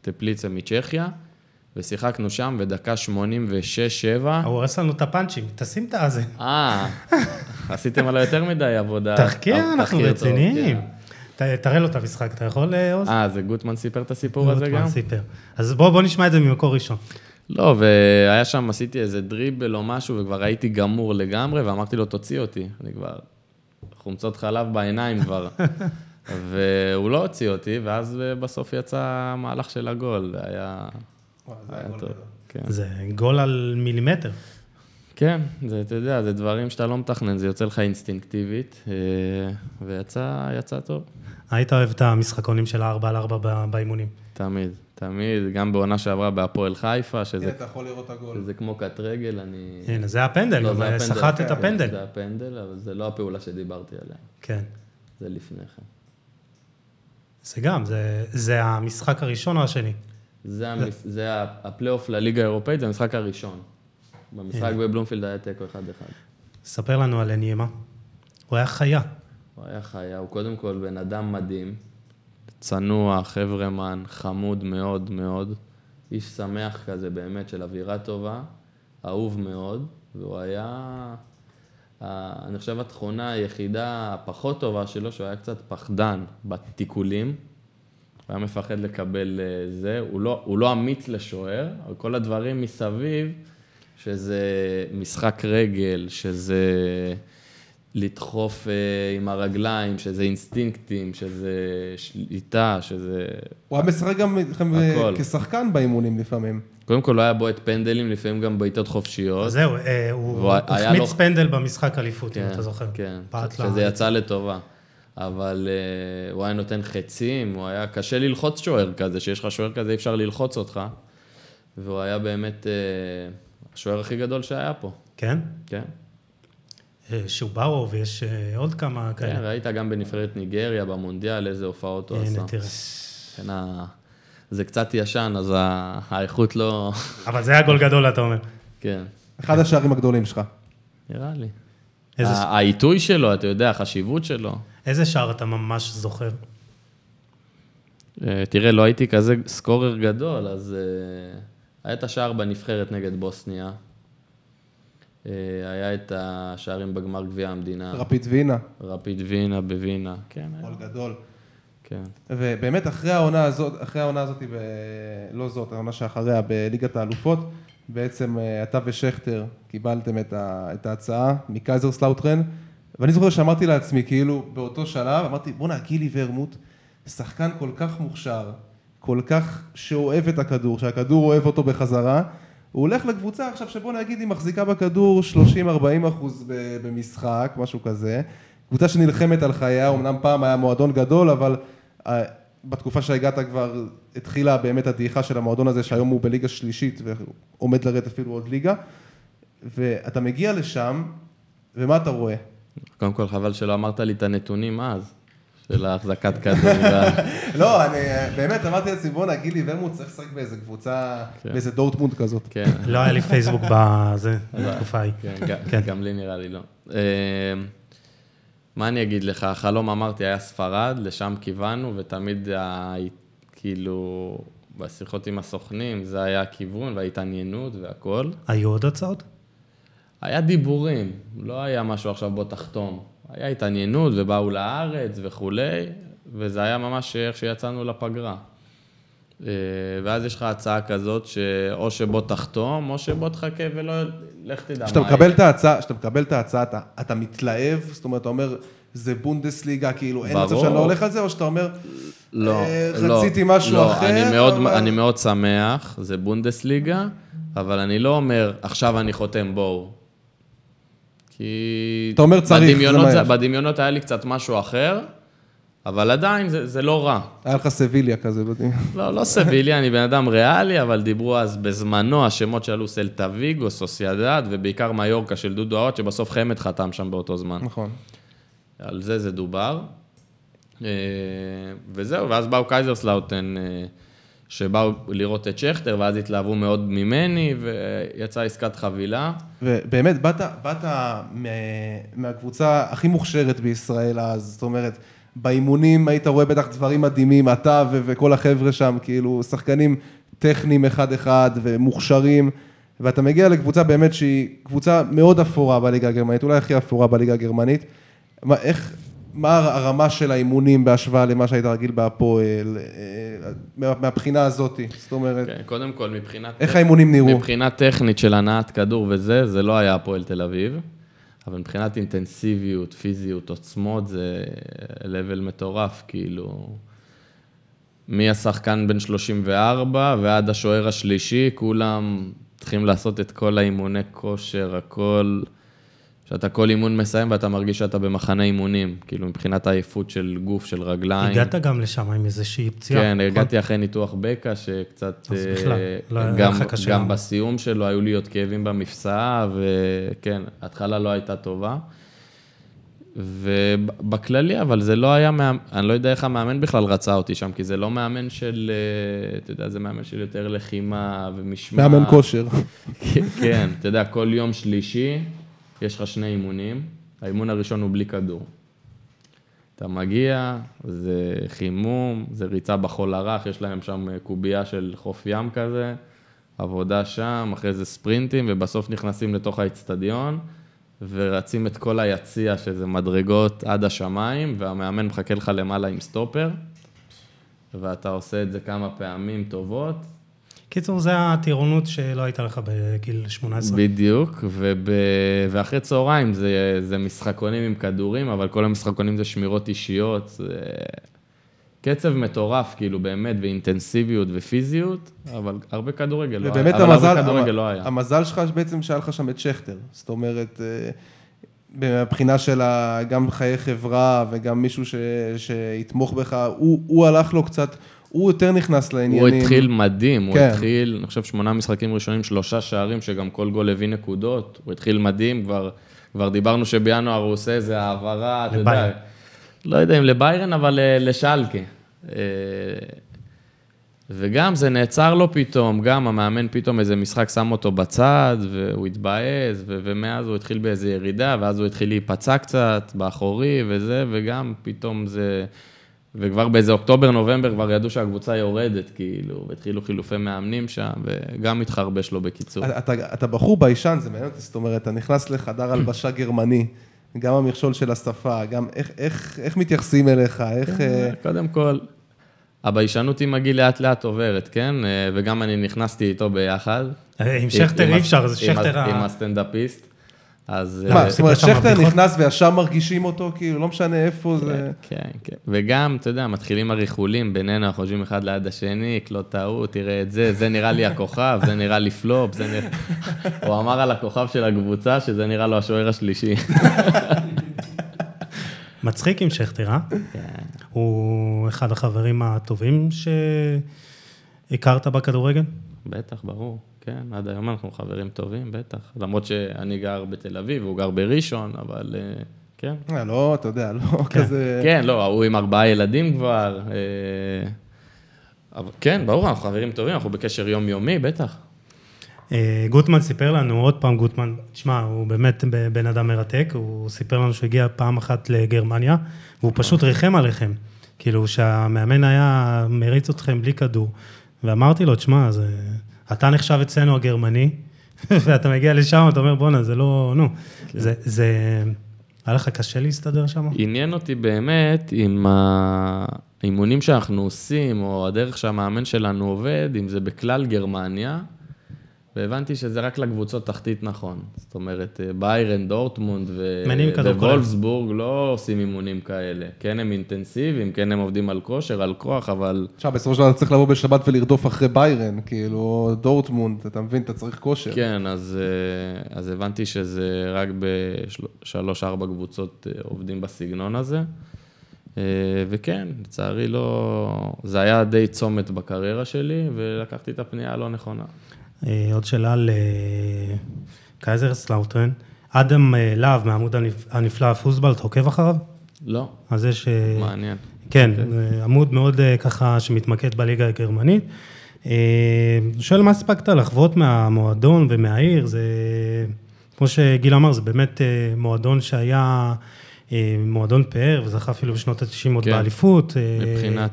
טפליצה מצ'כיה, ושיחקנו שם, ודקה 86-7. הוא הורס לנו את הפאנצ'ים, תשים את הזה. אה, עשיתם עליי יותר מדי עבודה. תחקיר, תחקיר אנחנו רציניים. ת- תראה לו את המשחק, אתה יכול, אה, עוז? אה, זה גוטמן סיפר את הסיפור הזה גוטמן גם? סיפר. אז בוא בוא נשמע את זה ממקור ראשון. לא, והיה שם, עשיתי איזה דריבל או משהו, וכבר הייתי גמור לגמרי, ואמרתי לו, תוציא אותי. אני כבר, חומצות חלב בעיניים כבר. והוא לא הוציא אותי, ואז בסוף יצא המהלך של הגול, זה היה... היה גול טוב. כן. זה גול על מילימטר. כן, זה, אתה יודע, זה דברים שאתה לא מתכנן, זה יוצא לך אינסטינקטיבית, אה, ויצא יצא טוב. היית אוהב את המשחקונים של הארבע על ארבע באימונים. תמיד, תמיד, גם בעונה שעברה בהפועל חיפה, כן, שזה, אתה יכול לראות את הגול. שזה כמו קט רגל, אני... הנה, זה הפנדל, לא, זה הפנדל, סחט את כן, הפנדל. זה הפנדל, אבל זה לא הפעולה שדיברתי עליה, כן. זה לפני כן. זה גם, זה- זה המשחק הראשון או השני? זה, המס... זה ה- הפלייאוף לליגה האירופאית, זה המשחק הראשון. במשחק בבלומפילד היה תיקו 1-1. ספר לנו על נימה. הוא היה חיה. הוא היה חיה, הוא קודם כל בן אדם מדהים, צנוע, חברמן, חמוד מאוד מאוד, איש שמח כזה באמת, של אווירה טובה, אהוב מאוד, והוא היה, ה- אני חושב התכונה היחידה הפחות טובה שלו, שהוא היה קצת פחדן בתיקולים. הוא היה מפחד לקבל אה, זה, הוא לא, הוא לא אמיץ לשוער, אבל כל הדברים מסביב, שזה משחק רגל, שזה לדחוף אה, עם הרגליים, שזה אינסטינקטים, שזה שליטה, שזה... הוא היה משחק גם איתכם הכל. כשחקן באימונים לפעמים. קודם כל לא היה בועט פנדלים, לפעמים גם בעיטות חופשיות. אז זהו, אה, הוא החמיץ לו- פנדל במשחק אליפות, אם כן, אתה זוכר. כן, שזה יצא לטובה. אבל uh, הוא היה נותן חצים, הוא היה קשה ללחוץ שוער כזה, שיש לך שוער כזה, אי אפשר ללחוץ אותך. והוא היה באמת uh, השוער הכי גדול שהיה פה, כן? כן. שובארו, ויש אה, עוד כמה כן, כאלה. ראית גם בנבחרת ניגריה, במונדיאל, איזה הופעות הוא עשה. הנה, תראה. כן, זה קצת ישן, אז האיכות לא... אבל זה היה גול גדול, אתה אומר. כן, אחד השערים הגדולים שלך. נראה לי. העיתוי שלו, אתה יודע, החשיבות שלו. איזה שער אתה ממש זוכר? אה, תראה, לא הייתי כזה סקורר גדול, אז אה, היה את השער בנבחרת נגד בוסניה. אה, היה את השערים בגמר גביע המדינה. רפיד וינה, רפיד וינה בווינה. כן. גול גדול. כן. ובאמת אחרי העונה הזאת, אחרי העונה הזאת, ב... לא זאת, העונה שאחריה, בליגת האלופות, בעצם אה, אתה ושכטר קיבלתם את, ה... את ההצעה מקייזרסלאוטרן, ואני זוכר שאמרתי לעצמי, כאילו, באותו שלב, אמרתי, בואנה, גילי ורמוט, שחקן כל כך מוכשר, כל כך שאוהב את הכדור, שהכדור אוהב אותו בחזרה, הוא הולך לקבוצה עכשיו שבוא נגיד היא מחזיקה בכדור 30-40 אחוז במשחק, משהו כזה. קבוצה שנלחמת על חייה, אמנם פעם היה מועדון גדול, אבל אה, בתקופה שהגעת כבר התחילה באמת הדעיכה של המועדון הזה, שהיום הוא בליגה שלישית ועומד לרדת אפילו עוד ליגה, ואתה מגיע לשם, ומה אתה רואה? קודם כל, חבל שלא אמרת לי את הנתונים אז, של ההחזקת כדור. לא, אני באמת אמרתי לעצמי, בואנה, גילי ורמוט צריך לשחק באיזה קבוצה, כן. באיזה דורטמונד כזאת. כן. לא היה לי פייסבוק בזה, בתקופה ההיא. כן, גם- כן. גם לי נראה לי לא. אה, מה אני אגיד לך, החלום אמרתי היה ספרד, לשם כיוונו, ותמיד, כאילו, בשיחות עם הסוכנים, זה היה הכיוון וההתעניינות והכל. היו עוד הצעות? היה דיבורים, לא היה משהו עכשיו בוא תחתום. היה התעניינות ובאו לארץ וכולי, וזה היה ממש איך שיצאנו לפגרה. אה, ואז יש לך הצעה כזאת, שאו שבוא תחתום, או שבוא תחכה ולא, לך תדע מה כשאתה יהיה. מקבל את ההצעה, כשאתה מקבל את ההצעה, אתה, אתה מתלהב, זאת אומרת, אתה אומר, זה בונדסליגה, כאילו, אין מצב ברור. שאני לא הולך על זה, או שאתה אומר, לא, אה, לא, רציתי משהו לא, אחר, אני מאוד, אבל- אני מאוד שמח, זה בונדסליגה, אבל אני לא אומר, עכשיו אני חותם, בואו. כי... אתה אומר, צריך, זה בדמיונות, זה. בדמיונות היה לי קצת משהו אחר, אבל עדיין זה, זה לא רע. היה לך סביליה כזה, לא יודע. לא, לא סביליה, אני בן אדם ריאלי, אבל דיברו אז בזמנו, השמות שעלו סלטה ויגו, סוסיידד, ובעיקר מיורקה של דודו אוואט, שבסוף חמד חתם שם באותו זמן. נכון. על זה זה דובר. אה, וזהו, ואז באו קייזרסלאוטרן, אה, שבאו לראות את שכטר, ואז התלהבו מאוד ממני, ויצאה עסקת חבילה. ובאמת, באת, באת מה- מהקבוצה הכי מוכשרת בישראל אז, זאת אומרת, באימונים היית רואה בטח דברים מדהימים, אתה ו- וכל החבר'ה שם, כאילו, שחקנים טכניים אחד-אחד ומוכשרים, ואתה מגיע לקבוצה באמת שהיא קבוצה מאוד אפורה בליגה הגרמנית, אולי הכי אפורה בליגה הגרמנית. מה, איך, מה הרמה של האימונים בהשוואה למה שהיית רגיל בהפועל, אה, מה- מהבחינה הזאת, זאת אומרת, כן, קודם כל, מבחינת... איך האימונים נראו? מבחינה טכנית של הנעת כדור וזה, זה לא היה הפועל תל אביב, אבל מבחינת אינטנסיביות, פיזיות, עוצמות, זה level מטורף, כאילו... מהשחקן בן 34 ועד השוער השלישי, כולם צריכים לעשות את כל האימוני כושר, הכל... שאתה כל אימון מסיים ואתה מרגיש שאתה במחנה אימונים, כאילו מבחינת העייפות של גוף, של רגליים. הגעת גם לשם עם איזושהי פציעה. כן, נכון? הגעתי אחרי ניתוח בקע, שקצת... אז אה, בכלל, לא היה גם, לך קשה גם. בסיום שלו היו לי עוד כאבים במפסעה, וכן, ההתחלה לא הייתה טובה. ובכללי, אבל זה לא היה מאמן, אני לא יודע איך המאמן בכלל רצה אותי שם, כי זה לא מאמן של, אה, אתה יודע, זה מאמן של יותר לחימה ומשמעת. מאמן כושר. כן, אתה יודע, כל יום שלישי יש לך שני אימונים. האימון הראשון הוא בלי כדור. אתה מגיע, זה חימום, זה ריצה בחול הרך, יש להם שם קובייה של חוף ים כזה, עבודה שם, אחרי זה ספרינטים, ובסוף נכנסים לתוך האצטדיון, ורצים את כל היציע, שזה מדרגות עד השמיים, והמאמן מחכה לך למעלה עם סטופר, ואתה עושה את זה כמה פעמים טובות, קיצור, זה הטירונות שלא הייתה לך בגיל 18. בדיוק, וב... ואחרי צהריים זה, זה משחקונים עם כדורים, אבל כל המשחקונים זה שמירות אישיות, זה קצב מטורף, כאילו, באמת, ואינטנסיביות ופיזיות, אבל הרבה כדורגל לא ובאמת היה. אבל המזל, כדורגל המ- לא היה. המזל שלך בעצם שהיה לך שם את שכטר, זאת אומרת, אה, מבחינה של גם חיי חברה וגם מישהו ש, שיתמוך בך, הוא, הוא הלך לו קצת, הוא יותר נכנס הוא לעניינים. התחיל מדהים, הוא כן. התחיל, אני חושב, שמונה משחקים ראשונים, שלושה שערים, שגם כל גול הביא נקודות, הוא התחיל מדהים, כבר, כבר דיברנו שבינואר הוא עושה איזה העברה, אתה יודע. לא יודע אם לביירן, אבל אה, לשלקה. אה, וגם זה נעצר לו פתאום, גם המאמן פתאום איזה משחק שם אותו בצד, והוא התבאס, ו- ומאז הוא התחיל באיזה ירידה, ואז הוא התחיל להיפצע קצת באחורי וזה, וגם פתאום זה... וכבר באיזה אוקטובר-נובמבר כבר ידעו שהקבוצה יורדת, כאילו, והתחילו חילופי מאמנים שם, וגם התחרבש לו בקיצור. אתה, אתה בחור ביישן, זה מעניין אותי, זאת אומרת, אתה נכנס לחדר הלבשה גרמני, גם המכשול של השפה, גם איך, איך, איך מתייחסים אליך, איך... אה, קודם כל, הביישנות עם הגיל לאט לאט עוברת, כן? אה, וגם אני נכנסתי איתו ביחד. אה, עם שכטר אי אפשר, זה שכטר הס- עם ה... הסטנדאפיסט. אז... מה, אה, זאת אומרת, סיפר שם שכטר בדיחות? נכנס וישר מרגישים אותו, כאילו, לא משנה איפה זה... כן, כן. וגם, אתה יודע, מתחילים הריחולים בינינו, אנחנו חושבים אחד ליד השני, לא טעות, תראה את זה, זה נראה לי הכוכב, זה נראה לי פלופ, זה נראה... הוא אמר על הכוכב של הקבוצה שזה נראה לו השוער השלישי. מצחיק עם שכטר, אה? כן. הוא אחד החברים הטובים שהכרת בכדורגל? בטח, ברור. כן, עד היום אנחנו חברים טובים, בטח. למרות שאני גר בתל אביב, הוא גר בראשון, אבל אה, כן. אה, לא, אתה יודע, לא כזה... כן, לא, הוא עם ארבעה ילדים כבר. אה, אבל כן, ברור, אנחנו חברים טובים, אנחנו בקשר יומיומי, בטח. אה, גוטמן סיפר לנו, עוד פעם גוטמן, תשמע, הוא באמת בן אדם מרתק, הוא סיפר לנו שהוא הגיע פעם אחת לגרמניה, והוא פשוט ריחם עליכם. כאילו, שהמאמן היה מריץ אתכם בלי כדור. ואמרתי לו, תשמע, זה... אתה נחשב אצלנו הגרמני, ואתה מגיע לשם, אתה אומר, בואנה, זה לא... נו, כן. זה... זה... היה לך קשה להסתדר שם? עניין אותי באמת עם האימונים שאנחנו עושים, או הדרך שהמאמן שלנו עובד, אם זה בכלל גרמניה, והבנתי שזה רק לקבוצות תחתית נכון. זאת אומרת, ביירן, דורטמונד ו... ווולפסבורג לא עושים אימונים כאלה. כן, הם אינטנסיביים, כן, הם עובדים על כושר, על כוח, אבל... עכשיו, בסופו של דבר צריך לבוא בשבת ולרדוף אחרי ביירן, כאילו, דורטמונד, אתה מבין, אתה צריך כושר. כן, אז, אה, אז הבנתי שזה רק בשלוש-ארבע קבוצות אה, עובדים בסגנון הזה. אה, וכן, לצערי לא... זה היה די צומת בקריירה שלי, ולקחתי את הפנייה הלא נכונה. אה, עוד שאלה לקייזרסלאוטרן. אדם אה, להב מהעמוד הנפלא פוסבאל, אתה עוקב אחריו? לא. אז יש... אה, מעניין. כן, okay. עמוד מאוד ככה שמתמקד בליגה הגרמנית. שואל, מה הספקת לחוות מהמועדון ומהעיר? זה, כמו שגיל אמר, זה באמת מועדון שהיה מועדון פאר, וזכה אפילו בשנות ה-90 עוד כן. באליפות. מבחינת...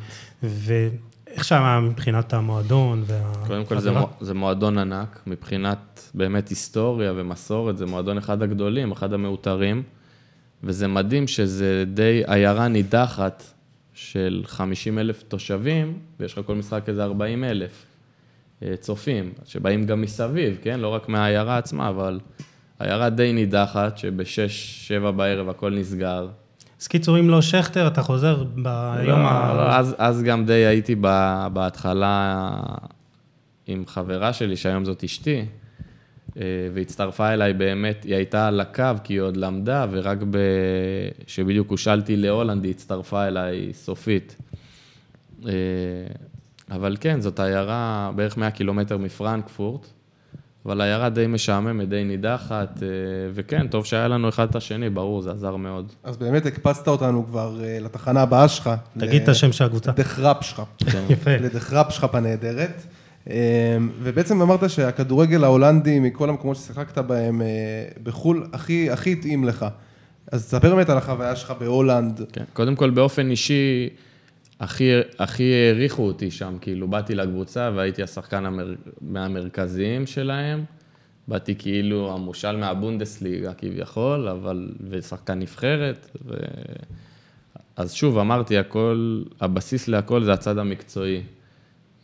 איך שם מבחינת המועדון והחברה? קודם כל זה, זה מועדון ענק, מבחינת באמת היסטוריה ומסורת, זה מועדון אחד הגדולים, אחד המעוטרים, וזה מדהים שזה די עיירה נידחת של 50 אלף תושבים, ויש לך כל משחק איזה 40 אלף אה, צופים, שבאים גם מסביב, כן? לא רק מהעיירה עצמה, אבל עיירה די נידחת, שבשש, שבע בערב הכל נסגר. אז קיצור, אם לא שכטר, אתה חוזר ביום לא, ה... לא, אז, אז גם די הייתי בהתחלה עם חברה שלי, שהיום זאת אשתי, אה, והצטרפה אליי באמת, היא הייתה על הקו, כי היא עוד למדה, ורק ב... שבדיוק הושלתי להולנד, היא הצטרפה אליי סופית. אה, אבל כן, זאת עיירה בערך 100 קילומטר מפרנקפורט. אבל העיירה די משעממת, די נידחת, אה, וכן, טוב שהיה לנו אחד את השני, ברור, זה עזר מאוד. אז באמת הקפצת אותנו כבר אה, לתחנה הבאה שלך. תגיד את השם של הקבוצה. לדחראפ שלך. כן. יפה. לדחראפ שלך הנהדרת. אה, ובעצם אמרת שהכדורגל ההולנדי, מכל המקומות ששיחקת בהם בחו"ל, הכי, הכי התאים לך. אז תספר באמת על החוויה שלך בהולנד. כן, קודם כל באופן אישי, הכי, הכי העריכו אותי שם, כאילו, באתי לקבוצה והייתי השחקן המר... מהמרכזיים שלהם. באתי כאילו המושל מהבונדסליגה כביכול, אבל, ושחקן נבחרת. ו... אז שוב, אמרתי, הכל, הבסיס להכל זה הצד המקצועי.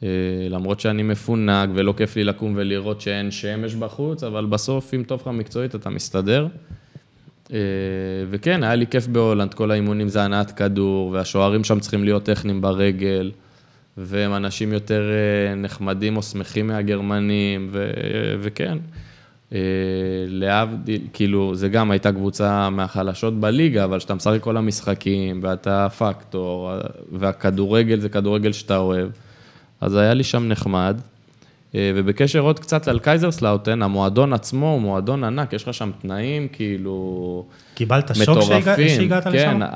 אה, למרות שאני מפונק ולא כיף לי לקום ולראות שאין שמש בחוץ, אבל בסוף, אם טוב לך מקצועית, אתה מסתדר. אה, וכן, היה לי כיף בהולנד, כל האימונים זה הנעת כדור, והשוערים שם צריכים להיות טכניים ברגל, והם אנשים יותר אה, נחמדים או שמחים מהגרמנים, ו... וכן. אה, להבדיל, כאילו, זה גם הייתה קבוצה מהחלשות בליגה, אבל כשאתה משחק כל המשחקים, ואתה פקטור, והכדורגל זה כדורגל שאתה אוהב, אז היה לי שם נחמד. אה, ובקשר עוד קצת על קייזרסלאוטרן, המועדון עצמו הוא מועדון ענק, יש לך שם תנאים כאילו... קיבלת שוק שהגעת כן, לשם? כן,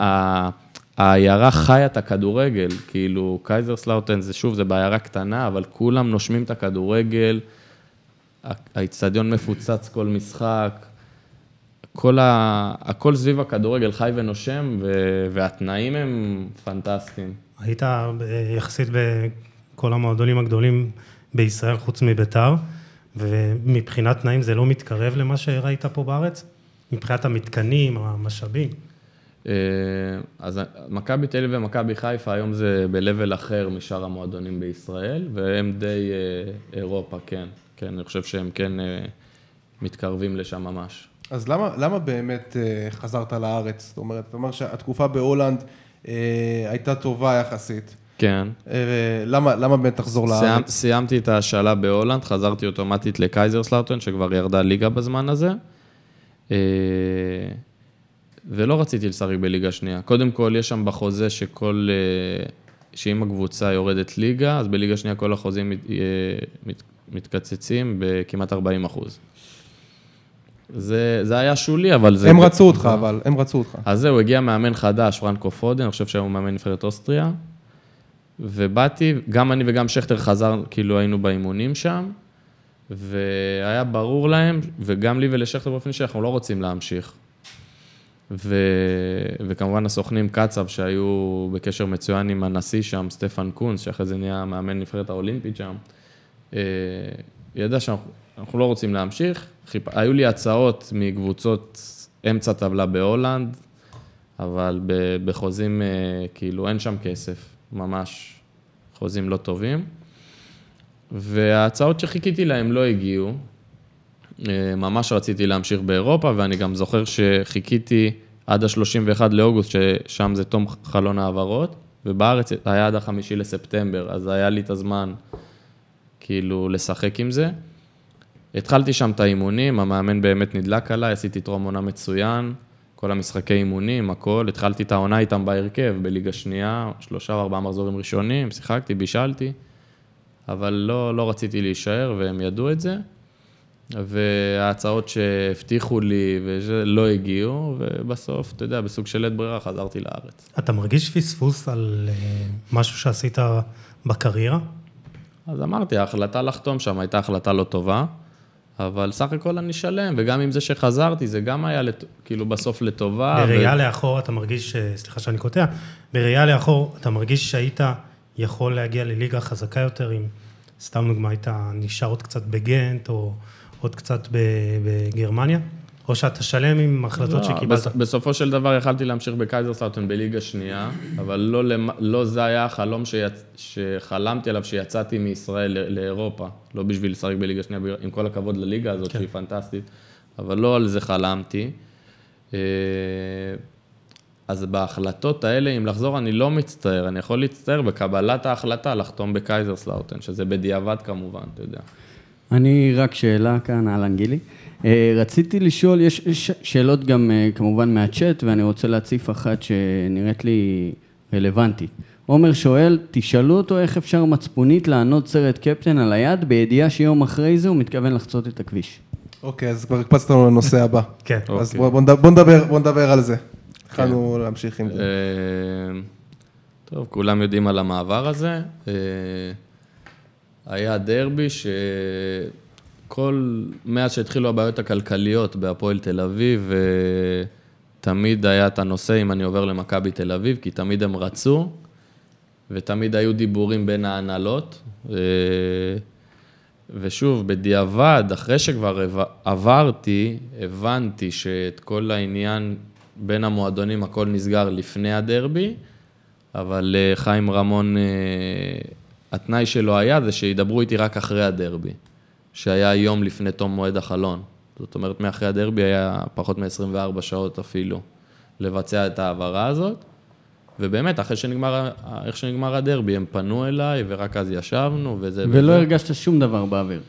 העיירה חיה את הכדורגל, כאילו קייזרסלאוטרן זה שוב, זה בעיירה קטנה, אבל כולם נושמים את הכדורגל, האיצטדיון מפוצץ כל משחק, כל ה... הכל סביב הכדורגל חי ונושם, ו... והתנאים הם פנטסטיים. היית אה, יחסית בכל המועדונים הגדולים בישראל חוץ מביתר, ומבחינת תנאים זה לא מתקרב למה שראית פה בארץ? מבחינת המתקנים, המשאבים? אה, אז מכבי תל אביב ומכבי חיפה היום זה ב level אחר משאר המועדונים בישראל, והם די אה, אירופה, כן. כן, אני חושב שהם כן אה, מתקרבים לשם ממש. אז למה, למה באמת חזרת לארץ? זאת אומרת, אתה אומר שהתקופה בהולנד הייתה טובה יחסית. כן. אה, למה, למה באמת תחזור לארץ? סיימתי את ההשאלה בהולנד, חזרתי אוטומטית לקייזרסלאוטרן, שכבר ירדה ליגה בזמן הזה. אה, ולא רציתי לשחק בליגה שנייה. קודם כל, יש שם בחוזה שכל, אה, שאם הקבוצה יורדת ליגה, אז בליגה שנייה כל החוזים מת, מת, מתקצצים בכמעט 40 אחוז. זה, זה היה שולי, אבל זה... הם רצו אותך, אבל, הם רצו אותך. אז זהו, הגיע מאמן חדש, פרנקו פודן, אני חושב שהיום הוא מאמן נבחרת אוסטריה. ובאתי, גם אני וגם שכטר חזר, כאילו היינו באימונים שם, והיה ברור להם, וגם לי ולשכטר באופן אישי, אנחנו לא רוצים להמשיך. ו... וכמובן הסוכנים קצב, שהיו בקשר מצוין עם הנשיא שם, סטפן קונס, שאחרי זה נהיה מאמן נבחרת האולימפית שם, אה, ידע שאנחנו לא רוצים להמשיך. חיפ... היו לי הצעות מקבוצות אמצע טבלה בהולנד, אבל בחוזים, אה, כאילו, אין שם כסף, ממש חוזים לא טובים. וההצעות שחיכיתי להם לא הגיעו. אה, ממש רציתי להמשיך באירופה, ואני גם זוכר שחיכיתי עד ה-31 לאוגוסט, ששם זה תום חלון העברות, ובארץ היה עד החמישי לספטמבר, אז היה לי את הזמן כאילו לשחק עם זה. התחלתי שם את האימונים, המאמן באמת נדלק עליי, עשיתי טרום עונה מצוין, כל המשחקי אימונים, הכל. התחלתי את העונה איתם בהרכב, בליגה שנייה, שלושה או ארבעה מחזורים ראשונים, שיחקתי, בישלתי, אבל לא, לא רציתי להישאר, והם ידעו את זה. וההצעות שהבטיחו לי וזה לא הגיעו, ובסוף, אתה יודע, בסוג של לית ברירה חזרתי לארץ. אתה מרגיש פספוס על אה, משהו שעשית בקריירה? אז אמרתי, ההחלטה לחתום שם הייתה החלטה לא טובה, אבל סך הכל אני שלם, וגם עם זה שחזרתי, זה גם היה לת... כאילו בסוף לטובה. בראייה ו... לאחור אתה מרגיש, סליחה שאני קוטע, בראייה לאחור אתה מרגיש שהיית יכול להגיע לליגה חזקה יותר, אם סתם דוגמא היית נשאר עוד קצת בגנט, או עוד קצת בגרמניה? או שאתה שלם עם החלטות לא, שקיבלת? בסופו של דבר יכלתי להמשיך בקייזרסאוטן בליגה שנייה, אבל לא, לא זה היה החלום שיצ... שחלמתי עליו שיצאתי מישראל לאירופה, לא בשביל לשחק בליגה שנייה, עם כל הכבוד לליגה הזאת כן. שהיא פנטסטית, אבל לא על זה חלמתי. אה, אז בהחלטות האלה, אם לחזור, אני לא מצטער, אני יכול להצטער בקבלת ההחלטה לחתום בקייזרסלאוטרן, שזה בדיעבד כמובן, אתה יודע. אני רק שאלה כאן, אהלן גילי. אה, רציתי לשאול, יש שאלות גם אה, כמובן מהצ'אט, ואני רוצה להציף אחת שנראית לי רלוונטית. עומר שואל, תשאלו אותו איך אפשר מצפונית לענוד סרט קפטן על היד, בידיעה שיום אחרי זה הוא מתכוון לחצות את הכביש. אוקיי, אז כבר הקפצת לנו לנושא הבא. כן. אז בוא נדבר, בוא נדבר על זה. התחלנו כן. להמשיך עם זה. אה, טוב, כולם יודעים על המעבר הזה. היה דרבי ש... כל, מאז שהתחילו הבעיות הכלכליות בהפועל תל אביב, תמיד היה את הנושא אם אני עובר למכבי תל אביב, כי תמיד הם רצו, ותמיד היו דיבורים בין ההנהלות. ושוב, בדיעבד, אחרי שכבר עברתי, הבנתי שאת כל העניין בין המועדונים, הכל נסגר לפני הדרבי, אבל אה, חיים רמון, אה, התנאי שלו היה זה שידברו איתי רק אחרי הדרבי. שהיה יום לפני תום מועד החלון. זאת אומרת, מאחרי הדרבי היה פחות מ-24 שעות אפילו לבצע את ההעברה הזאת. ובאמת, אחרי שנגמר, איך שנגמר הדרבי, הם פנו אליי, ורק אז ישבנו, וזה... ולא וזה. הרגשת שום דבר באוויר.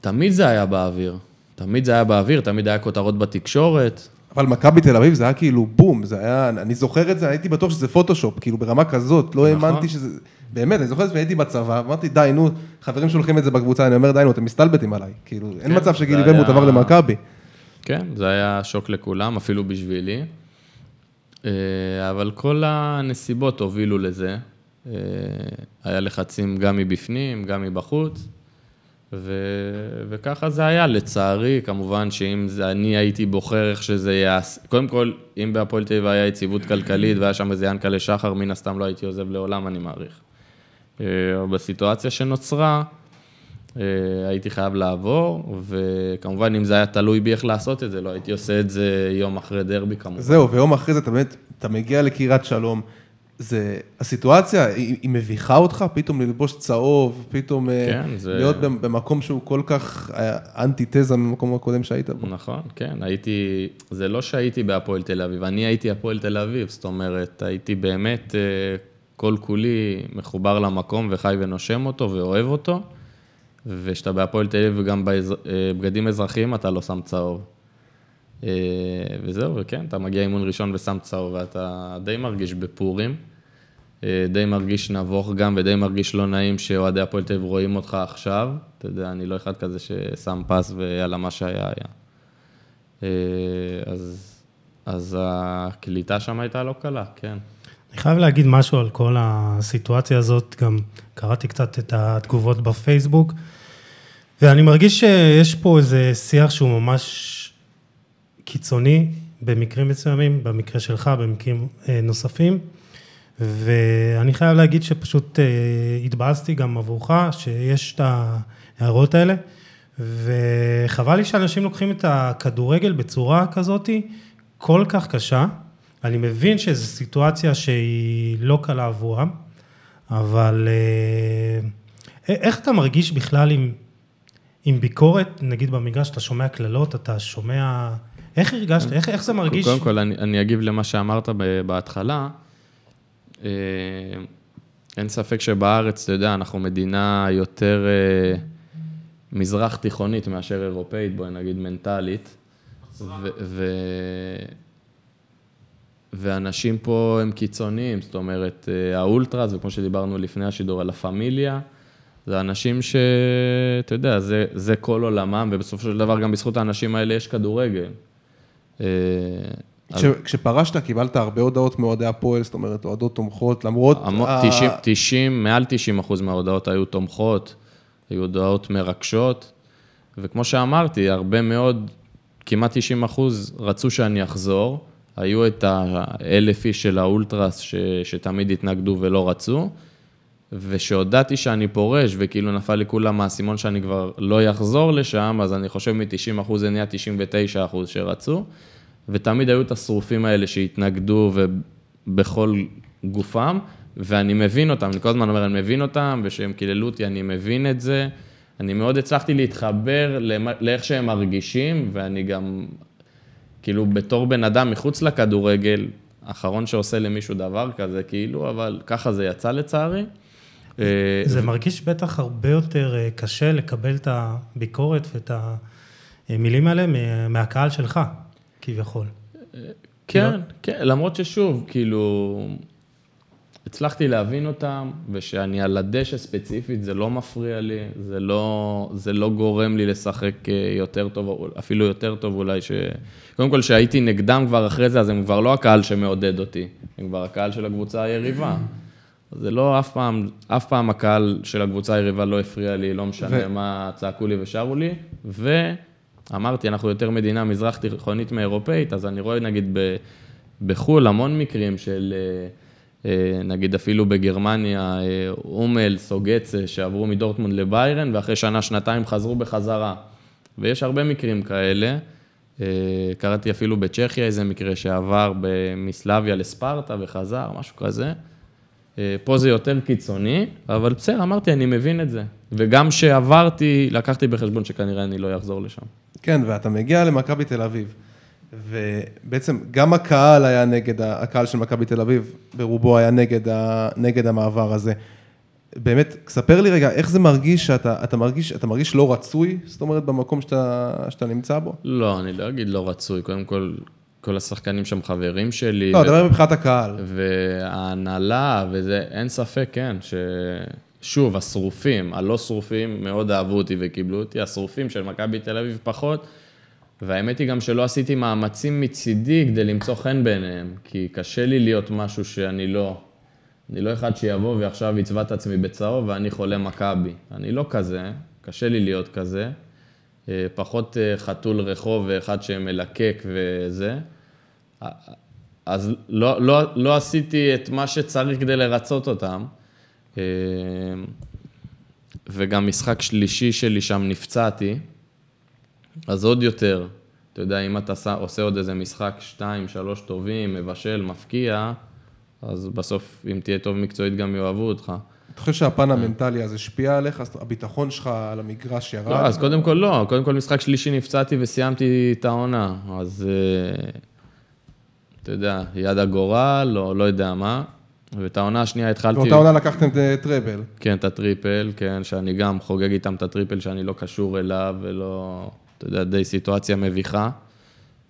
תמיד זה היה באוויר. תמיד זה היה באוויר, תמיד היה כותרות בתקשורת. אבל מכבי תל אביב זה היה כאילו בום, זה היה, אני זוכר את זה, הייתי בטוח שזה פוטושופ, כאילו ברמה כזאת, לא נכון. האמנתי שזה... באמת, אני זוכר שהייתי בצבא, אמרתי, די, נו, חברים שולחים את זה בקבוצה, אני אומר, די, נו, אתם מסתלבטים עליי. כאילו, כן, אין מצב שגילי ורמוט עבר למכבי. כן, זה היה שוק לכולם, אפילו בשבילי. אה, אבל כל הנסיבות הובילו לזה. אה, היה לחצים גם מבפנים, גם מבחוץ. ו... וככה זה היה, לצערי, כמובן שאם זה, אני הייתי בוחר איך שזה יעשה, קודם כל, אם בהפועל תל אביב היה יציבות כלכלית והיה שם איזה ינקלה שחר, מן הסתם לא הייתי עוזב לעולם, אני מעריך. אה, בסיטואציה שנוצרה, אה, הייתי חייב לעבור, וכמובן, אם זה היה תלוי בי איך לעשות את זה, לא הייתי עושה את זה יום אחרי דרבי כמובן. זהו, ויום אחרי זה אתה באמת, אתה מגיע לקריית שלום, זה, הסיטואציה, היא, היא מביכה אותך, פתאום ללבוש צהוב, פתאום אה, כן, זה... להיות במקום שהוא כל כך אנטי-תזה ממקום הקודם שהיית בו. נכון, כן, הייתי, זה לא שהייתי בהפועל תל אביב, אני הייתי הפועל תל אביב, זאת אומרת, הייתי באמת כל כולי מחובר למקום וחי ונושם אותו ואוהב אותו, וכשאתה בהפועל תל אביב וגם בבגדים אזרחיים אתה לא שם צהוב. אה, וזהו, וכן, אתה מגיע אימון ראשון ושם צהוב, ואתה די מרגיש בפורים. אה, די מרגיש נבוך גם, ודי מרגיש לא נעים שאוהדי הפועל תל אביב רואים אותך עכשיו. אתה יודע, אני לא אחד כזה ששם פס ויאללה, מה שהיה היה. אה, אז, אז הקליטה שם הייתה לא קלה, כן. אני חייב להגיד משהו על כל הסיטואציה הזאת, גם קראתי קצת את התגובות בפייסבוק, ואני מרגיש שיש פה איזה שיח שהוא ממש קיצוני במקרים מסוימים, במקרה שלך, במקרים אה, נוספים, ואני חייב להגיד שפשוט אה, התבאסתי גם עבורך, שיש את ההערות האלה, וחבל לי שאנשים לוקחים את הכדורגל בצורה כזאתי כל כך קשה. אני מבין שזו סיטואציה שהיא לא קלה עבורם, אבל אה, איך אתה מרגיש בכלל עם, עם ביקורת, נגיד במגרש, אתה שומע קללות, אתה שומע... איך הרגשת? איך, איך זה מרגיש? קודם כל, אני, אני אגיב למה שאמרת בהתחלה. אה, אין ספק שבארץ, אתה יודע, אנחנו מדינה יותר אה, מזרח תיכונית מאשר אירופאית, בואי נגיד מנטלית. ו- ו- ואנשים פה הם קיצוניים, זאת אומרת, אה, האולטרס, וכמו שדיברנו לפני השידור על הפמיליה, זה אנשים שאתה יודע, זה, זה כל עולמם, ובסופו של דבר גם בזכות האנשים האלה יש כדורגל. אה, כש, כשפרשת קיבלת הרבה הודעות מאוהדי הפועל, זאת אומרת, אוהדות תומכות, למרות... המון, ה... 90, 90, מעל 90 אחוז מההודעות היו תומכות, היו הודעות מרגשות, וכמו שאמרתי, הרבה מאוד, כמעט 90 אחוז רצו שאני אחזור, היו את האלף איש של האולטרס ש, שתמיד התנגדו ולא רצו, ושהודעתי שאני פורש, וכאילו נפל לי כולם מהאסימון שאני כבר לא אחזור לשם, אז אני חושב מ-90 אחוז זה נהיה 99 אחוז שרצו, ותמיד היו את השרופים האלה שהתנגדו ובכל גופם, ואני מבין אותם, אני כל הזמן אומר, אני מבין אותם, ושהם קיללו אותי, אני מבין את זה. אני מאוד הצלחתי להתחבר לאיך שהם מרגישים, ואני גם, כאילו, בתור בן אדם מחוץ לכדורגל, האחרון שעושה למישהו דבר כזה, כאילו, אבל ככה זה יצא לצערי. אה, זה מרגיש בטח הרבה יותר אה, קשה לקבל את הביקורת ואת המילים האלה מהקהל שלך, כביכול. כן, כן, למרות ששוב, כאילו, הצלחתי להבין אותם, ושאני על הדשא ספציפית, זה לא מפריע לי, זה לא, זה לא גורם לי לשחק אה, יותר טוב, אפילו יותר טוב אולי, ש... קודם כל, שהייתי נגדם כבר אחרי זה, אז הם כבר לא הקהל שמעודד אותי, הם כבר הקהל של הקבוצה היריבה. זה לא אף פעם, אף פעם הקהל של הקבוצה היריבה לא הפריע לי, לא משנה ו... מה צעקו לי ושרו לי, ואמרתי, אנחנו יותר מדינה מזרח תיכונית מאירופאית, אז אני רואה נגיד ב... בחו"ל המון מקרים של, אה, נגיד אפילו בגרמניה, אה, אומל, סוגצה, שעברו מדורטמונד לביירן, ואחרי שנה, שנתיים חזרו בחזרה. ויש הרבה מקרים כאלה. קראתי אפילו בצ'כיה איזה מקרה שעבר מסלביה לספרטה וחזר, משהו כזה. אה, פה זה יותר קיצוני, אבל בסדר, אמרתי, אני מבין את זה. וגם כשעברתי, לקחתי בחשבון שכנראה אני לא אחזור לשם. כן, ואתה מגיע למכבי תל אביב, ובעצם גם הקהל היה נגד, הקהל של מכבי תל אביב, ברובו היה נגד, ה, נגד המעבר הזה. באמת, ספר לי רגע, איך זה מרגיש שאתה אתה מרגיש, אתה מרגיש לא רצוי, זאת אומרת, במקום שאתה, שאתה נמצא בו? לא, אני לא אגיד לא רצוי. קודם כל, כל השחקנים שם חברים שלי. לא, דבר מבחינת הקהל. וההנהלה, וזה, אין ספק, כן, ש... שוב, השרופים, הלא שרופים מאוד אהבו אותי וקיבלו אותי, השרופים של מכבי תל אביב פחות, והאמת היא גם שלא עשיתי מאמצים מצידי כדי למצוא חן בעיניהם, כי קשה לי להיות משהו שאני לא. אני לא אחד שיבוא ועכשיו יצבע את עצמי בצהוב ואני חולה מכבי. אני לא כזה, קשה לי להיות כזה. אה, פחות אה, חתול רחוב ואחד שמלקק וזה. אז לא, לא, לא עשיתי את מה שצריך כדי לרצות אותם. אה, וגם משחק שלישי שלי שם נפצעתי, אז עוד יותר. אתה יודע, אם אתה עושה עוד איזה משחק שתיים, שלוש טובים, מבשל, מפקיע, אז בסוף, אם תהיה טוב מקצועית, גם יאהבו אותך. אתה חושב שהפן המנטלי הזה השפיע עליך? הביטחון שלך על המגרש ירד? לא, אז קודם כל לא. קודם כל משחק שלישי נפצעתי וסיימתי את העונה. אז אה, אתה יודע, יד הגורל, או לא יודע מה. ואת העונה השנייה התחלתי... באותה עונה לקחתם את טראבל. כן, את הטריפל, כן, שאני גם חוגג איתם את הטריפל שאני לא קשור אליו, ולא, אתה יודע, די סיטואציה מביכה.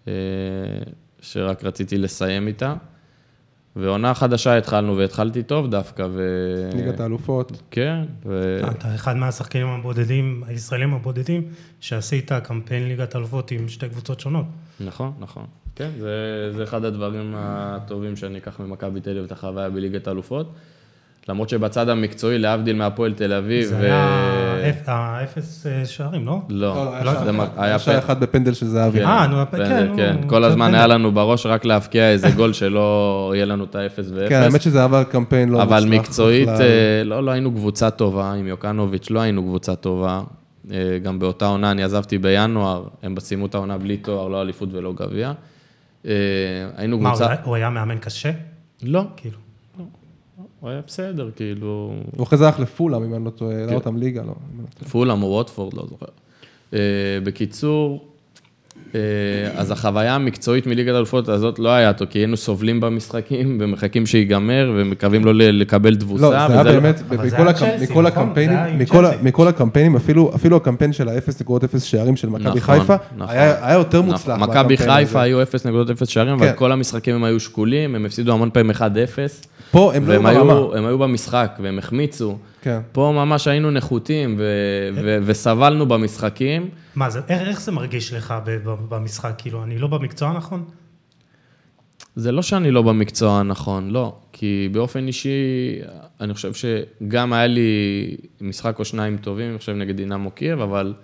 אה, שרק רציתי לסיים איתה. ועונה חדשה התחלנו, והתחלתי טוב דווקא, ו... ליגת האלופות. כן, ו... אתה אחד מהשחקנים הבודדים, הישראלים הבודדים, שעשית קמפיין ליגת אלופות עם שתי קבוצות שונות. נכון, נכון. כן, זה, זה אחד הדברים הטובים שאני אקח ממכבי תל אביב, את החוויה בליגת האלופות. למרות שבצד המקצועי, להבדיל מהפועל תל אביב, זה היה אפ- האפס אה, שערים, לא? לא, היה זה שער מ- אחד. היה שער אחד בפנדל של זהבי. כן, אה, נו, פנדל, כן, נו, כן. קצת כל הזמן. היה לנו בראש רק להבקיע איזה גול שלא יהיה לנו את האפס ואפס. כן, האמת שזה עבר קמפיין לא אבל מוצלח מקצועית, בכלל. אה, לא, לא היינו קבוצה טובה, עם יוקנוביץ' לא היינו קבוצה טובה. אה, גם באותה עונה, אני עזבתי בינואר, הם סיימו את העונה בלי תואר, לא אליפות ולא גביע. אה, היינו מה, קבוצה... הוא היה- הוא היה מאמן קשה? לא, כאילו. הוא היה בסדר, כאילו... הוא אחרי זה הלך לפולאם, אם אני לא טועה, כן. העלה אותם ליגה, לא. לא. פולאם או ווטפורד, לא זוכר. אה, בקיצור, אז החוויה המקצועית מליגת האלופות הזאת לא היה טוב, כי היינו סובלים במשחקים ומחכים שיגמר ומקווים לא לקבל תבוסה. לא, זה היה לא- באמת, מכל נכון? הקמפיינים, מכל הקמפיינים, אפילו הקמפיין של האפס נקודות אפס שערים של מכבי נכון, חיפה, נכון. היה יותר. מוצלח. מכבי חיפה. היו 0.0 שערים, אבל כן. כל המשחקים הם היו שקולים, הם הפסידו המון פעמים 1-0. פה הם לא והם ברמה. היו, הם היו במשחק והם החמיצו. כן. פה ממש היינו נחותים ו- ו- וסבלנו במשחקים. מה זה, איך, איך זה מרגיש לך במשחק? כאילו, אני לא במקצוע נכון? זה לא שאני לא במקצוע הנכון, לא. כי באופן אישי, אני חושב שגם היה לי משחק או שניים טובים, אני חושב נגד דינמו קייב, אבל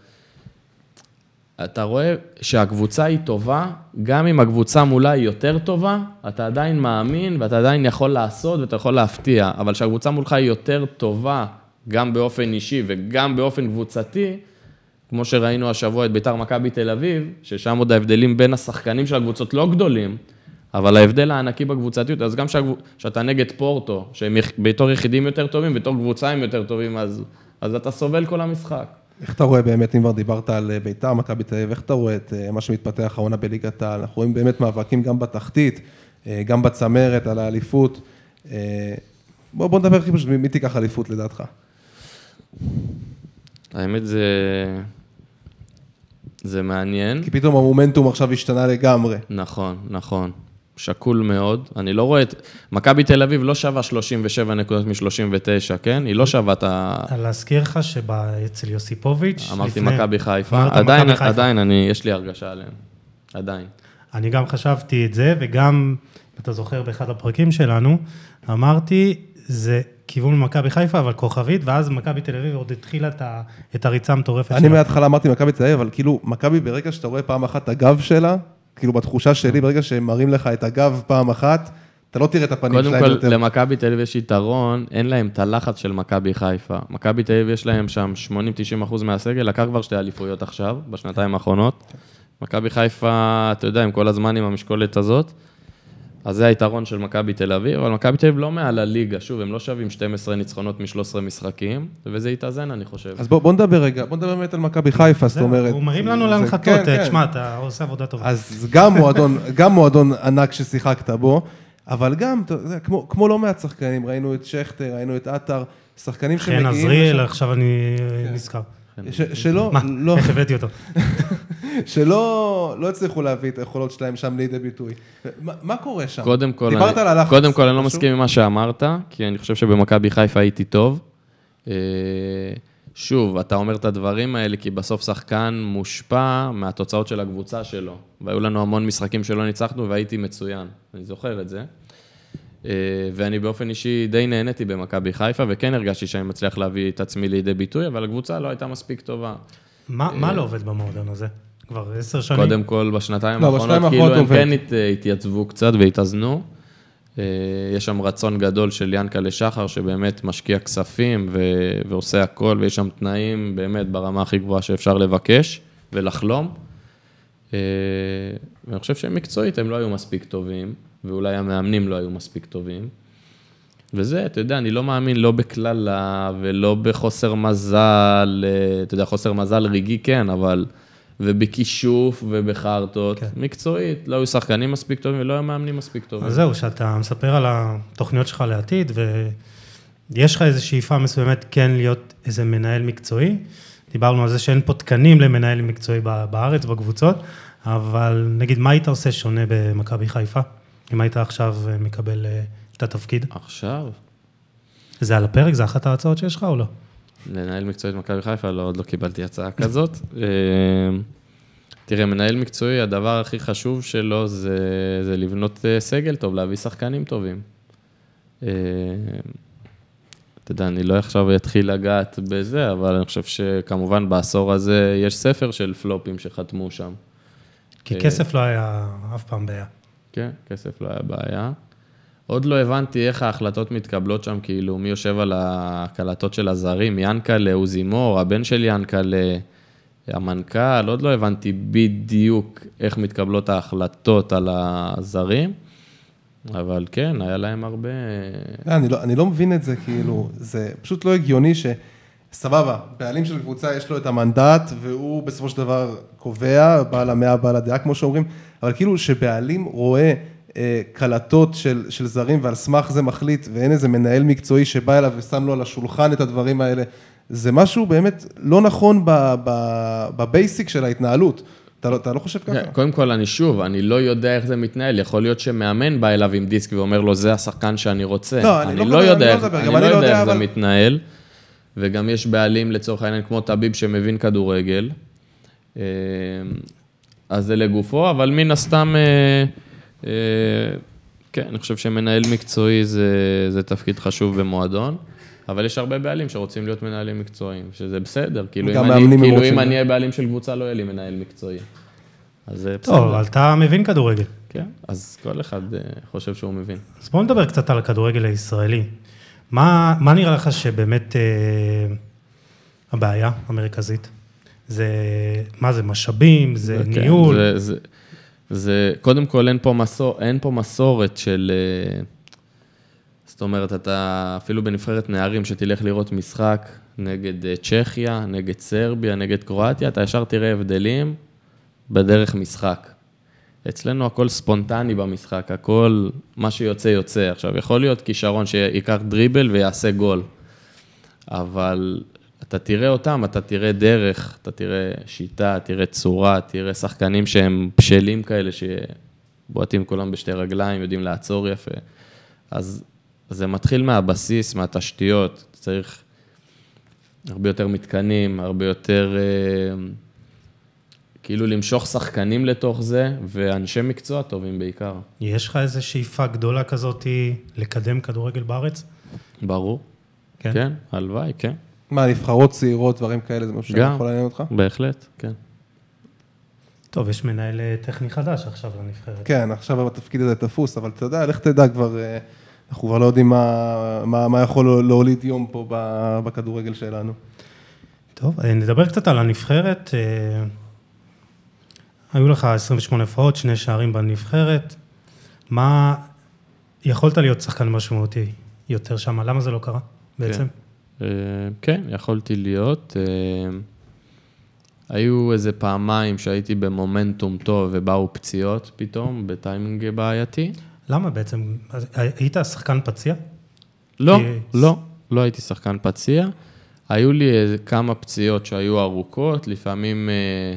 אתה רואה שהקבוצה היא טובה, גם אם הקבוצה מולה היא יותר טובה, אתה עדיין מאמין ואתה עדיין יכול לעשות ואתה יכול להפתיע, אבל כשהקבוצה מולך היא יותר טובה, גם באופן אישי וגם באופן קבוצתי, כמו שראינו השבוע את ביתר מכבי תל אביב, ששם עוד ההבדלים בין השחקנים של הקבוצות לא גדולים, אבל ההבדל הענקי בקבוצתיות, אז גם כשאתה נגד פורטו, שהם בתור יחידים יותר טובים, בתור קבוצה הם יותר טובים, אז, אז אתה סובל כל המשחק. איך אתה רואה באמת, אם כבר דיברת על אה, ביתר, מכבי תל אביב, איך אתה רואה את אה, מה שמתפתח העונה בליגת העל? אנחנו רואים באמת מאבקים גם בתחתית, אה, גם בצמרת, על האליפות. בוא, בוא נדבר הכי פשוט, מי תיקח אליפות לדעתך? האמת זה... זה מעניין. כי פתאום המומנטום עכשיו השתנה לגמרי. נכון, נכון. שקול מאוד. אני לא רואה את... מכבי תל אביב לא שווה 37 נקודות מ-39, כן? היא לא שווה את ה... להזכיר לך שאצל יוסיפוביץ', אמרתי לפני- מכבי חיפה. אמרת עדיין, מכבי חיפה. עדיין, אני, יש לי הרגשה עליהם. עדיין. אני גם חשבתי את זה, וגם, אם אתה זוכר באחד הפרקים שלנו, אמרתי, זה כיוון מכבי חיפה, אבל כוכבית, ואז מכבי תל אביב עוד התחילה את ה- את הריצה המטורפת אני מההתחלה אמרתי מכבי תל אביב, אבל כאילו, מכבי ברגע שאתה רואה פעם אחת את הגב שלה, כאילו בתחושה שלי, ברגע שהם מראים לך את הגב פעם אחת, אתה לא תראה את הפנים קודם שלהם כל, יותר. למכבי תל אביב יש יתרון, אין להם את הלחץ של מכבי חיפה. מכבי תל אביב יש להם שם 80-90 אחוז מהסגל, לקח כבר שתי אליפויות עכשיו, בשנתיים האחרונות. מכבי חיפה, אתה יודע, הם כל הזמן עם המשקולת הזאת. אז זה היתרון של מכבי תל אביב, אבל מכבי תל אביב לא מעל הליגה, שוב, הם לא שווים 12 ניצחונות מ-13 משחקים, וזה יתאזן, אני חושב. אז בוא, בוא נדבר רגע, בוא נדבר באמת על מכבי חיפה, זאת אומרת. הוא מרים לנו להנחתות, כן, כן. תשמע, אתה עושה עבודה טובה. אז גם מועדון, גם מועדון ענק ששיחקת בו, אבל גם, אתה יודע, כמו, כמו לא מעט שחקנים, ראינו את שכטר, ראינו את עטר, שחקנים חן שמגיעים... עזריאל, לשם- עכשיו אני נזכר. ש, שלא, מה, לא, איך הבאתי אותו? שלא לא הצליחו להביא את היכולות שלהם שם לידי ביטוי. מה, קורה שם? קודם כל, דיברת על הלחץ. קודם כל, אני לא? מסכים עם מה שאמרת, כי אני חושב שבמכבי חיפה הייתי טוב. אה, שוב, אתה אומר את הדברים האלה, כי בסוף שחקן מושפע מהתוצאות של הקבוצה שלו. והיו לנו המון משחקים שלא ניצחנו והייתי מצוין, אני זוכר את זה. אה, ואני באופן אישי די נהניתי במכבי חיפה, וכן הרגשתי שאני מצליח להביא את עצמי לידי ביטוי, אבל הקבוצה לא הייתה מספיק טובה. מה מה לא עובד במועדון הזה? כבר עשר שנים? קודם כל, בשנתיים לא, האחרונות, בשנתיים כאילו הם עובד. כן הת- התייצבו קצת והתאזנו. אה, יש שם רצון גדול של ינקלה שחר, שבאמת משקיע כספים ו- ועושה הכל, ויש שם תנאים באמת ברמה הכי גבוהה שאפשר לבקש ולחלום. אה, ואני חושב שמקצועית הם לא היו מספיק טובים, ואולי המאמנים לא היו מספיק טובים. וזה, אתה יודע, אני לא מאמין לא בקללה ולא בחוסר מזל, אה, אתה יודע, חוסר מזל רגעי כן, אבל... ובכישוף ובחרטות. כן. מקצועית, לא היו שחקנים מספיק טובים ולא היו מאמנים מספיק טובים. אז זהו, שאתה מספר על התוכניות שלך לעתיד, ויש לך איזו שאיפה מסוימת כן להיות איזה מנהל מקצועי. דיברנו על זה שאין פה תקנים למנהל מקצועי בארץ, בקבוצות, אבל נגיד, מה היית עושה שונה במכבי חיפה? אם היית עכשיו אה, מקבל אה, את התפקיד? עכשיו, זה על הפרק? זה אחת ההצעות שיש לך או לא? לנהל מקצועית מכבי חיפה, לא, עוד לא קיבלתי הצעה כזאת. אה, תראה, מנהל מקצועי, הדבר הכי חשוב שלו זה, זה לבנות סגל טוב, להביא שחקנים טובים. אתה יודע, אני לא עכשיו אתחיל לגעת בזה, אבל אני חושב שכמובן בעשור הזה יש ספר של פלופים שחתמו שם. כי כסף לא היה אף פעם בעיה. כן, כסף לא היה בעיה. עוד לא הבנתי איך ההחלטות מתקבלות שם, כאילו, מי יושב על הקלטות של הזרים, ינקלה, עוזי מור, הבן של ינקלה, המנכ"ל, עוד לא הבנתי בדיוק איך מתקבלות ההחלטות על הזרים, אבל כן, היה להם הרבה... לא, אני לא, אני לא מבין את זה, כאילו, זה פשוט לא הגיוני ש... סבבה, בעלים של קבוצה יש לו את המנדט, והוא בסופו של דבר קובע, בעל המאה, בעל הדעה, כמו שאומרים, אבל כאילו שבעלים רואה אה, קלטות של, של זרים ועל סמך זה מחליט, ואין איזה מנהל מקצועי שבא אליו ושם לו על השולחן את הדברים האלה, זה משהו באמת לא נכון בבייסיק של ההתנהלות. אתה לא, אתה לא חושב ככה? קודם כל, אני שוב, אני לא יודע איך זה מתנהל, יכול להיות שמאמן בא אליו עם דיסק ואומר לו, זה השחקן שאני רוצה. לא, אני לא מדבר- לא אני יודע לא איך- מדבר, אני לא אני לא יודע יודע, איך זה מתנהל, וגם יש בעלים לצורך העניין כמו טביב שמבין כדורגל, אה, אז זה לגופו, אבל מן הסתם, אה, אה, כן, אני חושב שמנהל מקצועי זה, זה תפקיד חשוב במועדון. אבל יש הרבה בעלים שרוצים להיות מנהלים מקצועיים, שזה בסדר. כאילו, אם אני, כאילו אם. אני אהיה בעלים של קבוצה, לא יהיה לי מנהל מקצועי. אז זה בסדר. טוב, אבל אתה מבין כדורגל. כן, אז כל אחד חושב שהוא מבין. אז בואו נדבר קצת על הכדורגל הישראלי. מה, מה נראה לך שבאמת אה, הבעיה המרכזית? זה, מה זה, משאבים? זה כן, ניהול? זה, זה, זה, קודם כל, אין פה, מסור, אין פה מסורת של... אה, זאת אומרת, אתה אפילו בנבחרת נערים, שתלך לראות משחק נגד אה, צ'כיה, נגד סרביה, נגד קרואטיה, אתה ישר תראה הבדלים בדרך משחק. אצלנו הכל ספונטני במשחק, הכל, מה שיוצא יוצא. עכשיו, יכול להיות כישרון שייקח דריבל ויעשה גול, אבל אתה תראה אותם, אתה תראה דרך, אתה תראה שיטה, תראה צורה, תראה שחקנים שהם בשלים כאלה, שבועטים כולם בשתי רגליים, יודעים לעצור יפה. אז זה מתחיל מהבסיס, מהתשתיות, צריך הרבה יותר מתקנים, הרבה יותר... כאילו למשוך שחקנים לתוך זה, ואנשי מקצוע טובים בעיקר. יש לך איזו שאיפה גדולה כזאת לקדם כדורגל בארץ? ברור. כן. כן, הלוואי, כן. מה, נבחרות צעירות, דברים כאלה, זה משהו. שיכול לעניין אותך? בהחלט, כן. טוב, יש מנהל אה, טכני חדש עכשיו לנבחרת. כן, עכשיו התפקיד הזה תפוס, אבל אתה יודע, לך תדע כבר, אה, אנחנו כבר לא יודעים מה, מה, מה יכול להוליד יום פה ב- בכדורגל שלנו. טוב, אה, נדבר קצת על הנבחרת. היו לך 28 הופעות, שני שערים בנבחרת. מה, יכולת להיות שחקן משמעותי יותר שם, למה זה לא קרה בעצם? אה, כן, יכולתי להיות. אה, היו איזה פעמיים שהייתי במומנטום טוב ובאו פציעות פתאום, בטיימינג בעייתי. למה בעצם? אה, היית שחקן פציע? לא, כי- לא, לא הייתי שחקן פציע. היו לי כמה פציעות שהיו ארוכות, לפעמים אה,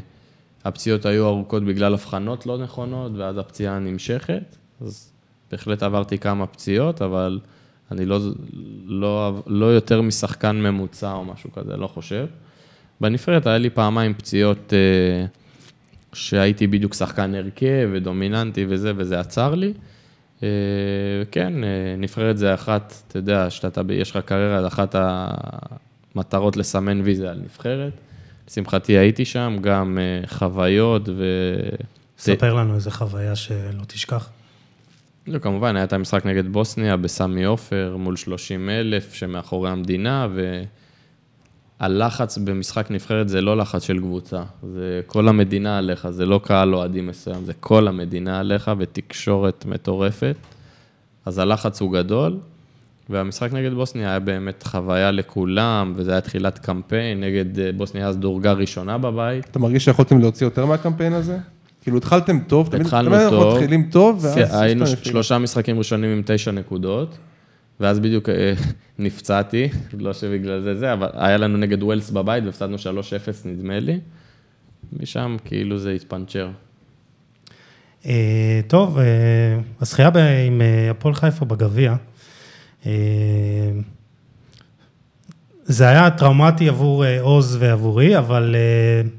הפציעות היו ארוכות בגלל הבחנות לא נכונות, ואז הפציעה נמשכת. אז בהחלט עברתי כמה פציעות, אבל אני לא, לא, לא יותר משחקן ממוצע או משהו כזה, לא חושב. בנבחרת היה לי פעמיים פציעות אה, שהייתי בדיוק שחקן הרכב ודומיננטי וזה, וזה עצר לי. אה, כן, אה, נבחרת זה אחת, אתה יודע, שאתה, יש לך קריירה, זה אחת המטרות לסמן ויזה על נבחרת. לשמחתי הייתי שם, גם אה, חוויות ו... ספר לנו איזה חוויה שלא תשכח. לא, כמובן, היה את המשחק נגד בוסניה בסמי עופר מול 30 אלף שמאחורי המדינה, והלחץ במשחק נבחרת זה לא לחץ של קבוצה, זה כל המדינה עליך, זה לא קהל אוהדים מסוים, זה כל המדינה עליך ותקשורת מטורפת. אז הלחץ הוא גדול, והמשחק נגד בוסניה היה באמת חוויה לכולם, וזה היה תחילת קמפיין נגד אה, בוסניה, אז דורגה ראשונה בבית. אתה מרגיש שיכולתם להוציא יותר מהקמפיין הזה? כאילו התחלתם טוב, תמיד התחלנו תמיד אנחנו טוב. מתחילים טוב, ואז... כן, היינו. שלושה משחקים ראשונים עם תשע נקודות, ואז בדיוק אה, נפצעתי, לא שבגלל זה זה, אבל היה לנו נגד ווילס בבית והפסדנו 3-0 נדמה לי. משם כאילו זה התפנצ'ר. אה, טוב, הזכייה עם הפועל חיפה בגביע, זה היה טראומטי עבור אה, עוז ועבורי, אבל אה,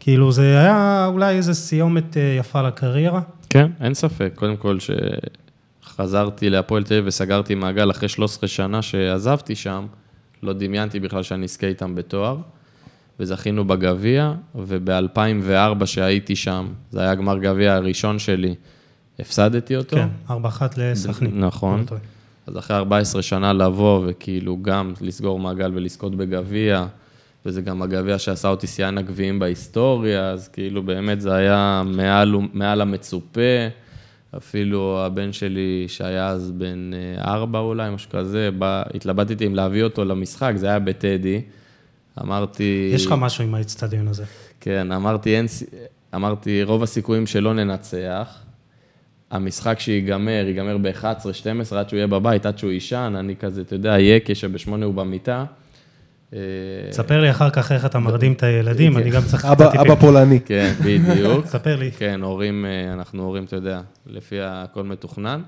כאילו זה היה אולי איזו סיומת אה, יפה לקריירה. כן, אין ספק. קודם כל, שחזרתי להפועל תל אביב וסגרתי מעגל אחרי 13 שנה שעזבתי שם, לא דמיינתי בכלל שאני אזכה איתם בתואר. וזכינו בגביע, וב-2004 שהייתי שם, זה היה גמר גביע הראשון שלי, הפסדתי אותו. כן, 4-1 לסכנין. נכון. אז אחרי 14 שנה לבוא וכאילו גם לסגור מעגל ולזכות בגביע, וזה גם הגביע שעשה אותי שיאן הגביעים בהיסטוריה, אז כאילו באמת זה היה מעל, מעל המצופה. אפילו הבן שלי, שהיה אז בן אה, ארבע אולי, משהו כזה, בא, התלבטתי אם להביא אותו למשחק, זה היה בטדי. אמרתי... יש לך משהו עם האצטדיון הזה. כן, אמרתי, אין, אמרתי, רוב הסיכויים שלא ננצח. המשחק שיגמר, ייגמר ב-11, 12, עד שהוא יהיה בבית, עד שהוא יישן, אני כזה, אתה יודע, יקה שבשמונה הוא במיטה. אה, ספר לי אחר כך איך אתה מרדים את הילדים, אני גם צריך אבא, פולני. כן, בדיוק. ספר לי. כן, הורים, אה, אנחנו הורים, אתה יודע, לפי הכל מתוכנן.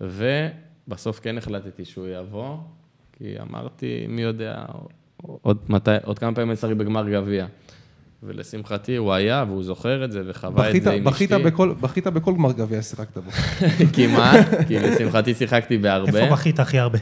ובסוף כן החלטתי שהוא יבוא, כי אמרתי, מי יודע, עוד, מתי, עוד כמה פעמים אני אשחק בגמר גביע. ולשמחתי הוא היה, והוא זוכר את זה, וחווה את זה עם בכית, אשתי. בכל, בכית בכל גמר גביע ששיחקת בו. כמעט, כי לשמחתי שיחקתי בהרבה. איפה בכית הכי הרבה?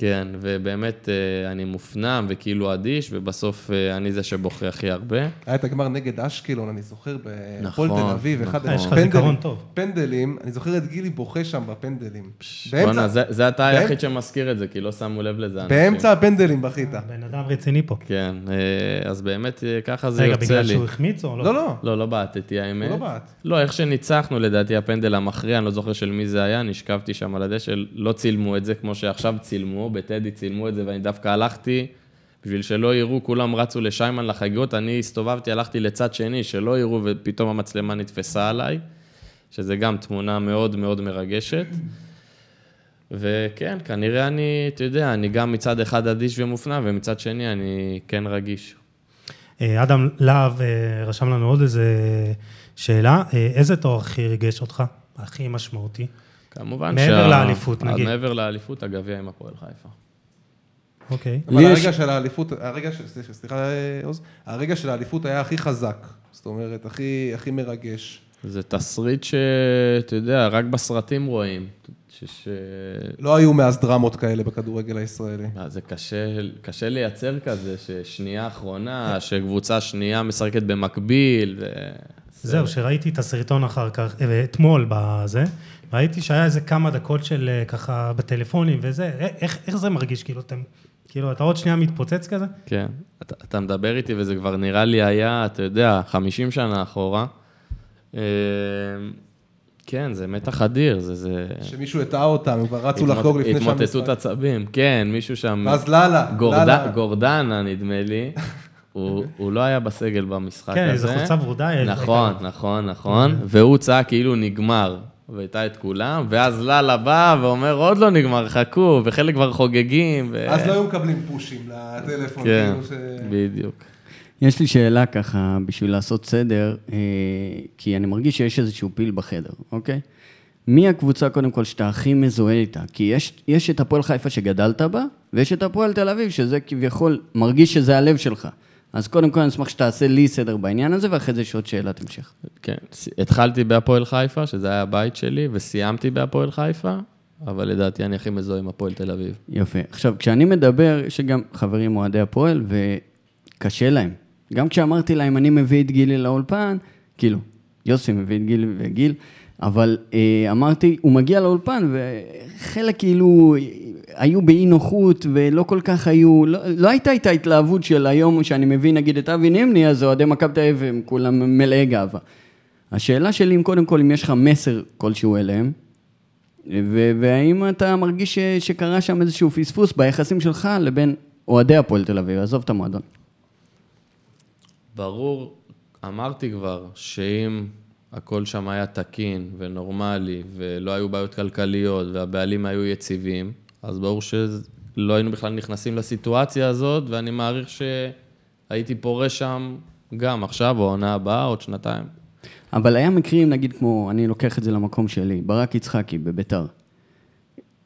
כן, ובאמת אה, אני מופנם וכאילו אדיש, ובסוף אה, אני זה שבוכה הכי הרבה. היה את הגמר נגד אשקלון, אני זוכר, נכון, בהפועל תל אביב, אחד נכון. לך זיכרון טוב. פנדלים, אני זוכר את גילי בוכה שם בפנדלים. בואנה, זה, אתה היחיד שמזכיר את זה, כי לא שמו לב לזה. אנשים. באמצע הפנדלים בכית. בן אדם רציני פה. כן, אה, אז באמת אה, ככה זה רגע, יוצא בגלל לי. שהוא החמיץ או לא? לא, לא. לא, לא בעטתי האמת. לא בעט. לא, איך שניצחנו, לדעתי הפנדל המכריע, אני לא זוכר של מי זה היה, נשכבתי שם על הדשא, לא צילמו את זה כמו שעכשיו צילמו, בטדי צילמו את זה, ואני דווקא הלכתי, בשביל שלא יראו, כולם רצו לשיימן לחגיגות, אני הסתובבתי, הלכתי לצד שני, שלא יראו, ופתאום המצלמה נתפסה עליי, שזה גם תמונה מאוד מאוד מרגשת. וכן, כנראה אני, אתה יודע, אני גם מצד אחד אדיש ומופנם, ומצד שני אני כן רגיש. אה, אדם להב אה, רשם לנו עוד איזה שאלה. אה, איזה תואר הכי ריגש אותך? הכי משמעותי? כמובן מעבר לאליפות, נגיד. מעבר לאליפות, הגביע עם הפועל חיפה. אוקיי. אבל לי יש- הרגע של האליפות, הרגע של, סליחה, סליחה, אה, עוז, הרגע של האליפות היה הכי חזק. זאת אומרת, הכי, הכי מרגש. זה תסריט שאתה יודע, רק בסרטים רואים. ש... ש... לא היו מאז דרמות כאלה בכדורגל הישראלי. אה, זה קשה, קשה לייצר כזה, ששנייה אחרונה, שקבוצה שנייה משחקת במקביל. ו... זהו, שראיתי את הסרטון אחר כך, אה, אתמול בזה, ראיתי שהיה איזה כמה דקות של אה, ככה בטלפונים וזה, אה, איך, איך זה מרגיש? כאילו, אתם, כאילו, אתה עוד שנייה מתפוצץ כזה? כן, אתה, אתה מדבר איתי וזה כבר נראה לי היה, אתה יודע, 50 שנה אחורה. אה, כן, זה מתח אדיר, זה... זה... שמישהו הטעה אותם, הם כבר רצו התמוט- לחגוג לפני התמוטטות שהמשחק. עצבים, כן, מישהו שם... ואז לאללה, גורד... לאללה. גורדנה, נדמה לי, הוא, הוא לא היה בסגל במשחק כן, הזה. איזה חולצה ורודה. נכון, לו. נכון, נכון. והוא צעק כאילו נגמר, והייתה את כולם, ואז לאללה בא ואומר, עוד לא נגמר, חכו, וחלק כבר חוגגים. ו... אז לא היו מקבלים פושים לטלפון, כן, כאילו ש... בדיוק. יש לי שאלה ככה, בשביל לעשות סדר, אה, כי אני מרגיש שיש איזשהו פיל בחדר, אוקיי? מי הקבוצה, קודם כל, שאתה הכי מזוהה איתה? כי יש, יש את הפועל חיפה שגדלת בה, ויש את הפועל תל אביב, שזה כביכול מרגיש שזה הלב שלך. אז קודם כל, אני אשמח שתעשה לי סדר בעניין הזה, ואחרי זה יש עוד שאלת המשך. כן, התחלתי בהפועל חיפה, שזה היה הבית שלי, וסיימתי בהפועל חיפה, אבל לדעתי אני הכי מזוהה עם הפועל תל אביב. יפה. עכשיו, כשאני מדבר, יש לי גם חברים אוהדי הפועל, וקשה להם. גם כשאמרתי להם, אני מביא את גילי לאולפן, כאילו, יוסי מביא את גילי וגיל, אבל אה, אמרתי, הוא מגיע לאולפן, וחלק כאילו היו באי נוחות, ולא כל כך היו, לא, לא הייתה את ההתלהבות של היום, שאני מביא נגיד את אבי נימני, אז אוהדי מכבי תל אביב הם כולם מלאי גאווה. השאלה שלי, אם קודם כל, אם יש לך מסר כלשהו אליהם, ו- והאם אתה מרגיש ש- שקרה שם איזשהו פספוס ביחסים שלך לבין אוהדי הפועל תל אביב, עזוב את המועדון. ברור, אמרתי כבר, שאם הכל שם היה תקין ונורמלי, ולא היו בעיות כלכליות, והבעלים היו יציבים, אז ברור שלא היינו בכלל נכנסים לסיטואציה הזאת, ואני מעריך שהייתי פורש שם גם עכשיו, או העונה הבאה, עוד שנתיים. אבל היה מקרים, נגיד כמו, אני לוקח את זה למקום שלי, ברק יצחקי בביתר.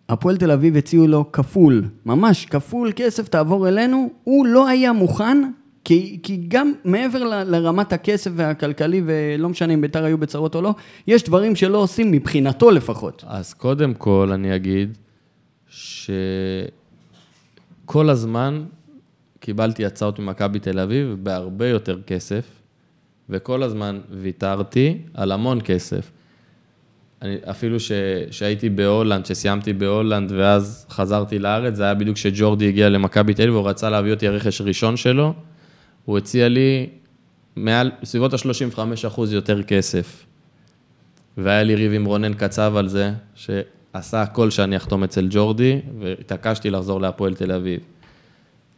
הפועל תל אביב הציעו לו כפול, ממש כפול כסף, תעבור אלינו, הוא לא היה מוכן, כי, כי גם מעבר ל, לרמת הכסף והכלכלי, ולא משנה אם ביתר היו בצרות או לא, יש דברים שלא עושים מבחינתו לפחות. אז קודם כל אני אגיד שכל הזמן קיבלתי הצעות ממכבי תל אביב בהרבה יותר כסף, וכל הזמן ויתרתי על המון כסף. אני, אפילו ש, שהייתי בהולנד, שסיימתי בהולנד ואז חזרתי לארץ, זה היה בדיוק כשג'ורדי הגיע למכבי תל אביב, והוא רצה להביא אותי כרכש ראשון שלו, הוא הציע לי מעל, סביבות ה-35% יותר כסף. והיה לי ריב עם רונן קצב על זה, שעשה הכל שאני אחתום אצל ג'ורדי, והתעקשתי לחזור להפועל תל אביב.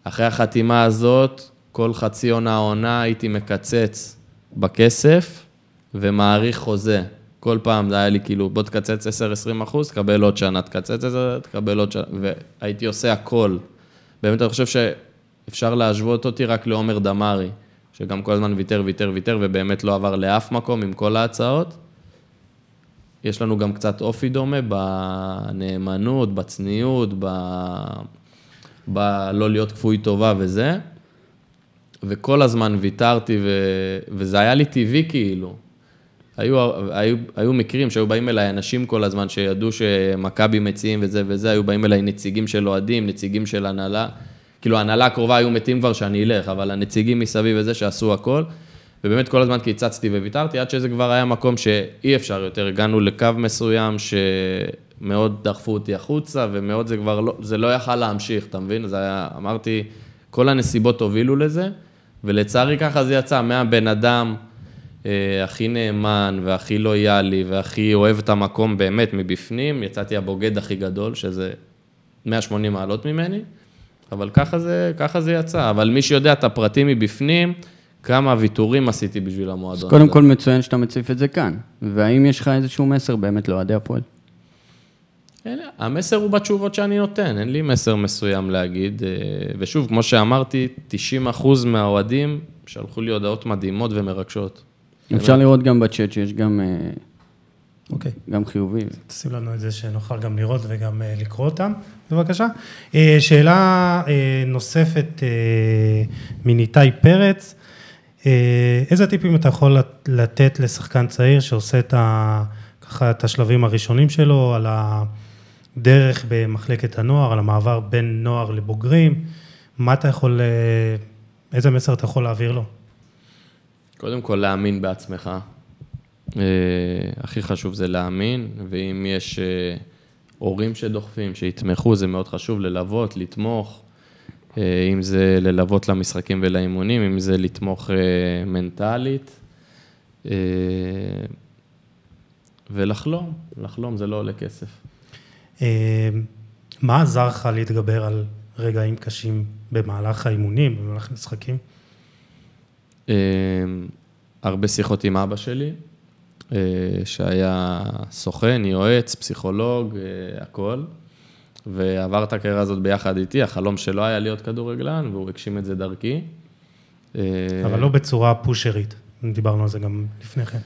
אחרי החתימה הזאת, כל חצי עונה עונה הייתי מקצץ בכסף ומעריך חוזה. כל פעם זה היה לי כאילו, בוא תקצץ 10-20 אחוז, תקבל עוד שנה, תקצץ את זה, תקבל עוד שנה, והייתי עושה הכל. באמת, אני חושב שאפשר להשוות אותי רק לעומר דמארי, שגם כל הזמן ויתר, ויתר, ויתר, ובאמת לא עבר לאף מקום עם כל ההצעות. יש לנו גם קצת אופי דומה בנאמנות, בצניעות, ב... בלא להיות כפוי טובה וזה. וכל הזמן ויתרתי, ו... וזה היה לי טבעי כאילו. היו, היו, היו מקרים שהיו באים אליי אנשים כל הזמן שידעו שמכבי מציעים וזה וזה, היו באים אליי נציגים של אוהדים, נציגים של הנהלה. כאילו, ההנהלה הקרובה היו מתים כבר שאני אלך, אבל הנציגים מסביב וזה שעשו הכל. ובאמת כל הזמן קיצצתי וויתרתי, עד שזה כבר היה מקום שאי אפשר יותר. הגענו לקו מסוים שמאוד דחפו אותי החוצה, ומאוד זה כבר לא, זה לא יכל להמשיך, אתה מבין? זה היה, אמרתי, כל הנסיבות הובילו לזה, ולצערי ככה זה יצא, מהבן אדם אה, הכי נאמן והכי לויאלי והכי אוהב את המקום באמת מבפנים, יצאתי הבוגד הכי גדול, שזה 180 מעלות ממני, אבל ככה זה, ככה זה יצא. אבל מי שיודע את הפרטים מבפנים, כמה ויתורים עשיתי בשביל המועדון. אז קודם כל מצוין שאתה מציף את זה כאן. והאם יש לך איזשהו מסר באמת לאוהדי הפועל? אין, המסר הוא בתשובות שאני נותן, אין לי מסר מסוים להגיד. אה, ושוב, כמו שאמרתי, 90% מהאוהדים שלחו לי הודעות מדהימות ומרגשות. אפשר לראות גם בצ'אט שיש גם, אה, אוקיי. גם חיובי. תשים לנו את זה שנוכל גם לראות וגם אה, לקרוא אותם, בבקשה. שאלה נוספת מניתאי פרץ, איזה טיפים אתה יכול לת- לתת לשחקן צעיר שעושה את, ה, ככה, את השלבים הראשונים שלו, על הדרך במחלקת הנוער, על המעבר בין נוער לבוגרים, מה אתה יכול, אה, איזה מסר אתה יכול להעביר לו? קודם כל, להאמין בעצמך. אה, הכי חשוב זה להאמין, ואם יש אה, הורים שדוחפים, שיתמכו, זה מאוד חשוב, ללוות, לתמוך. אה, אם זה ללוות למשחקים ולאימונים, אם זה לתמוך אה, מנטלית. אה, ולחלום, לחלום זה לא עולה כסף. מה עזר לך להתגבר על רגעים קשים במהלך האימונים, במהלך משחקים? אה, הרבה שיחות עם אבא שלי, שהיה סוכן, יועץ, פסיכולוג, הכל. ועבר את הקריירה הזאת ביחד איתי, החלום שלו היה להיות כדורגלן, והוא הגשים את זה דרכי. אה, אבל לא בצורה פושרית, דיברנו על זה גם לפני כן.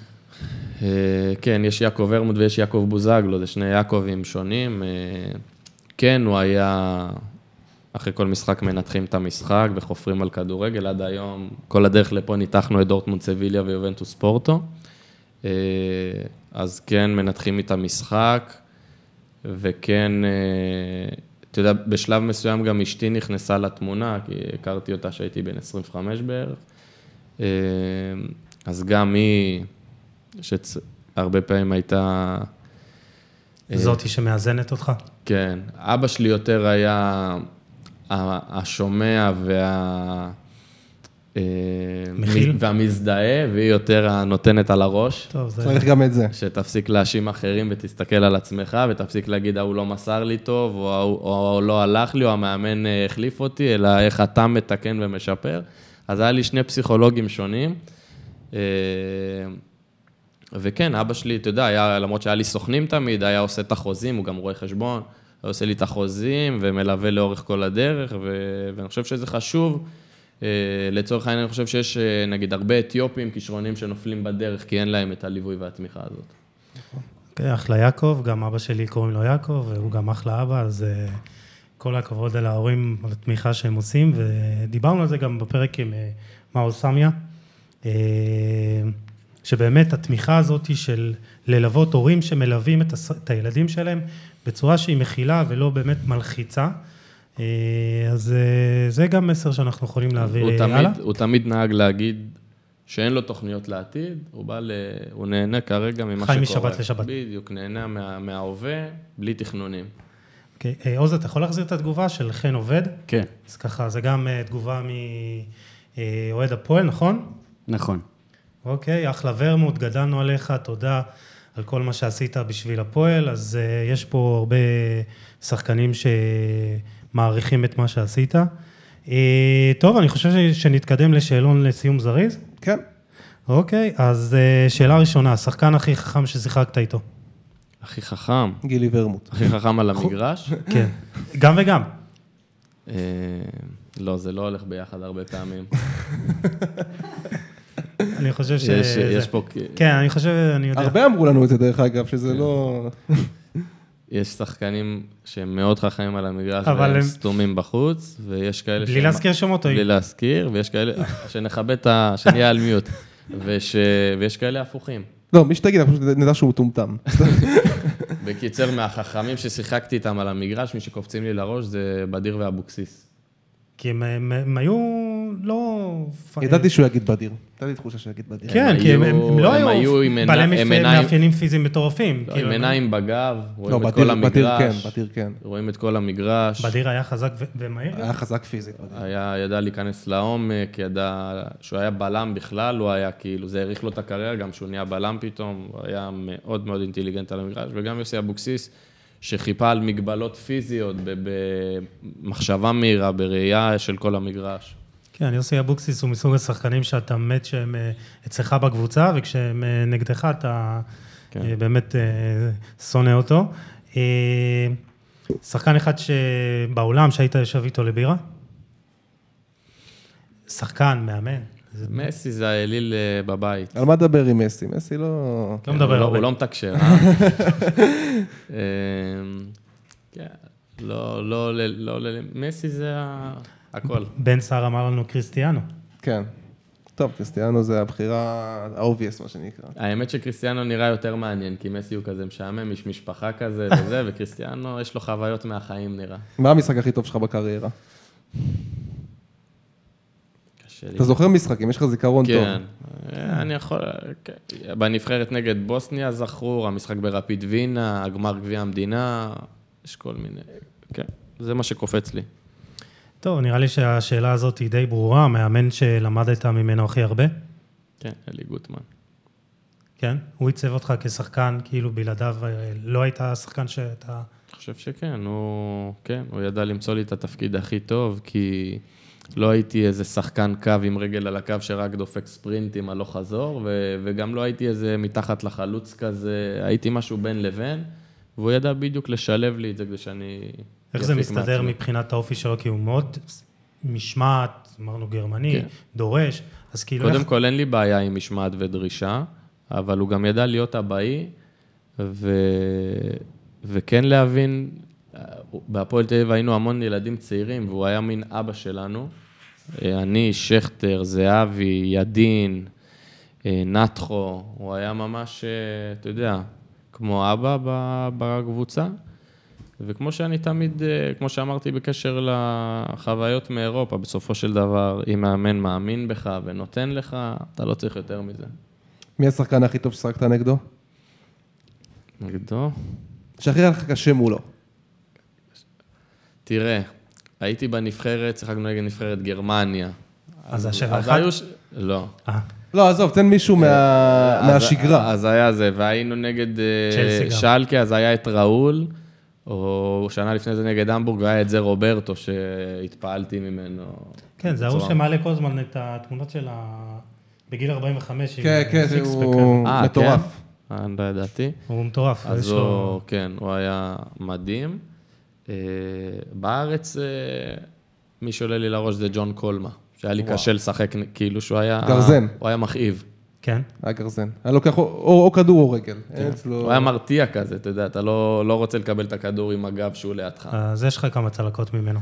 אה, כן, יש יעקב ורמוט ויש יעקב בוזגלו, זה שני יעקבים שונים. אה, כן, הוא היה, אחרי כל משחק מנתחים את המשחק וחופרים על כדורגל, עד היום, כל הדרך לפה ניתחנו את דורטמונד סביליה ויובנטוס פורטו. אז כן, מנתחים את המשחק, וכן, אה, אתה יודע, בשלב מסוים גם אשתי נכנסה לתמונה, כי הכרתי אותה כשהייתי בן 25 בערך. אה, אז גם היא, שהרבה פעמים הייתה... אה, זאתי שמאזנת אותך? כן, אבא שלי יותר היה השומע וה... אה, מכיל? והמזדהה, והיא יותר הנותנת על הראש. טוב, זה... צריך גם את זה. שתפסיק להאשים אחרים ותסתכל על עצמך, ותפסיק להגיד, ההוא לא מסר לי טוב, או ההוא לא הלך לי, או המאמן אה, החליף אותי, אלא איך אתה מתקן ומשפר. אז היה לי שני פסיכולוגים שונים. אה, וכן, אבא שלי, אתה יודע, היה, למרות שהיה לי סוכנים תמיד, היה עושה את החוזים, הוא גם רואה חשבון, היה עושה לי את החוזים ומלווה לאורך כל הדרך, ו... ואני חושב שזה חשוב לצורך העניין, אני חושב שיש אה, נגיד הרבה אתיופים, כישרונים שנופלים בדרך, כי אין להם את הליווי והתמיכה הזאת. אוקיי, אחלה יעקב, גם אבא שלי קוראים לו יעקב, והוא גם אחלה אבא, אז אה, כל הכבוד על ההורים, על התמיכה שהם עושים, ודיברנו על זה גם בפרק עם אה, מאור סמיה, אה, שבאמת התמיכה הזאת של ללוות הורים שמלווים. את הילדים שלהם בצורה שהיא מכילה ולא באמת מלחיצה. אה, אז אה, זה גם מסר שאנחנו יכולים להעביר הוא הלאה. תמיד, הוא תמיד נהג להגיד שאין לו תוכניות לעתיד, הוא בא ל... הוא נהנה כרגע ממה חי שקורה. משבת לשבת. בדיוק, נהנה מה, מההווה, בלי תכנונים. אוקיי, אה, עוז, אתה יכול להחזיר את התגובה של חן עובד? כן, אז ככה, זה גם אה, תגובה מאוהד הפועל, נכון? נכון. אוקיי, אחלה ורמוט, גדלנו עליך, תודה על כל מה שעשית בשביל הפועל. אז uh, יש פה הרבה שחקנים שמעריכים את מה שעשית. Uh, טוב, אני חושב שנתקדם לשאלון לסיום זריז. כן. אוקיי, אז uh, שאלה ראשונה, השחקן הכי חכם ששיחקת איתו. הכי חכם, גילי ורמוט. הכי חכם על המגרש. כן. גם וגם. אה, לא, זה לא הולך ביחד הרבה פעמים. אני חושב ש... יש, פה, כן, אני חושב, אני יודע. הרבה אמרו לנו את זה, דרך אגב, שזה לא... יש שחקנים שהם מאוד חכמים על המגרש, אבל והם הם- סתומים בחוץ, ויש כאלה בלי להזכיר שמות, בלי להזכיר, ויש כאלה, שנכבד את ה... שנהיה על מיוט. וש... ויש כאלה הפוכים. לא, מי שתגיד, אנחנו פשוט נדע שהוא מטומטם. בקיצר, מהחכמים ששיחקתי איתם על המגרש, מי שקופצים לי לראש זה בדיר ואבוקסיס. כי הם, הם, הם היו לא... ידעתי שהוא יגיד בדיר. הייתה לי תחושה שהוא יגיד בדיר. כן, כי הם, לא היו בעלי מאפיינים פיזיים מטורפים. לא, כאילו, עם עיניים בגב, לא, רואים את כל בדיר כן, המגרש, בדיר כן. רואים את כל המגרש. בדיר היה חזק ומהיר. היה חזק פיזית. היה, ידע להיכנס לעומק, ידע, שהוא היה בלם בכלל, הוא היה כאילו, זה האריך לו את הקריירה, גם שהוא נהיה בלם פתאום, הוא היה מאוד מאוד אינטליגנט על המגרש, וגם יוסי אבוקסיס, שחיפה על מגבלות פיזיות, במחשבה מהירה, בראייה של כל המגרש. כן, יוסי אבוקסיס הוא מסוג השחקנים שאתה מת שהם אה, אצלך בקבוצה, וכשהם אה, נגדך אתה כן. אה, באמת שונא אותו. אה, שחקן אחד שבעולם שהיית יושב איתו לבירה? שחקן, מאמן. מסי זה האליל בבית. על מה לדבר עם מסי? מסי לא... לא מדבר לא- הרבה. הוא לא מתקשר, אה? אמ, כן, לא, לא, לא, לא, לא, מסי זה ה- הכל. בן סער אמר לנו קריסטיאנו. כן. טוב, קריסטיאנו זה הבחירה ה-obvious, מה שנקרא. האמת שקריסטיאנו נראה יותר מעניין, כי מסי הוא כזה משעמם, איש משפחה כזה וזה, וקריסטיאנו יש לו חוויות מהחיים נראה. מה המשחק הכי טוב שלך בקריירה? אתה זוכר משחקים, יש לך זיכרון טוב. כן, אה, אני יכול, כן. בנבחרת נגד בוסניה זכור, המשחק ברפיד וינה, הגמר גביע המדינה, יש כל מיני, כן, זה מה שקופץ לי. טוב, נראה לי שהשאלה הזאת היא די ברורה, המאמן שלמדת ממנו הכי הרבה? כן, אלי גוטמן. כן? הוא עיצב אותך כשחקן, כאילו בלעדיו אה, לא היית השחקן שאתה... אני חושב שכן, הוא, כן, הוא ידע למצוא לי את התפקיד הכי טוב, כי לא הייתי איזה שחקן קו עם רגל על הקו שרק דופק ספרינטים הלוך חזור, ו- וגם לא הייתי איזה מתחת לחלוץ כזה, הייתי משהו בין לבין, והוא ידע בדיוק לשלב לי את זה כדי שאני... איך זה מסתדר. מבחינת האופי שלו? כי הוא מאוד משמעת, אמרנו גרמני, כן. דורש, אז כאילו... קודם איך- כל, אין לי בעיה עם משמעת ודרישה, אבל הוא גם ידע להיות אבאי, ו... וכן להבין, בהפועל תל אביב היינו המון ילדים צעירים, והוא היה מין אבא שלנו. אני, שכטר, זהבי, ידין, אה, נתחו, הוא היה ממש, אה, אתה יודע, כמו אבא בקבוצה. וכמו שאני תמיד, אה, כמו שאמרתי בקשר לחוויות מאירופה, בסופו של דבר, אם מאמן מאמין בך ונותן לך, אתה לא צריך יותר מזה. מי השחקן הכי טוב ששחקת נגדו? נגדו? שהכי היה לך קשה מולו. תראה, הייתי בנבחרת, שיחקנו נגד נבחרת גרמניה. אז זה שבע אז אחת? היו ש- לא. אה, לא, עזוב, תן מישהו מה- אז- מהשגרה. אז היה זה, והיינו נגד אה. שלקה, אז היה את ראול, או שנה לפני זה נגד המבורג, והיה את זה רוברטו, שהתפעלתי ממנו. כן, זה ההוא שמעלה כל הזמן את התמונות של ה... בגיל 45. עם כן, כן, הוא אה, מטורף. כן? אה, לא ידעתי. הוא מטורף. אז לו- הוא, כן, הוא היה מדהים. אה, בארץ, אה, מי שעולה לי לראש זה ג'ון קולמה, שהיה לי קשה לשחק, כאילו שהוא היה... גרזן. הוא היה מכאיב. כן? היה גרזן. היה לוקח או- או או כדור או רגל. אצלו... הוא היה מרתיע כזה, אתה יודע, אתה לא, לא רוצה לקבל את הכדור עם הגב שהוא לידך. אז יש לך כמה צלקות ממנו.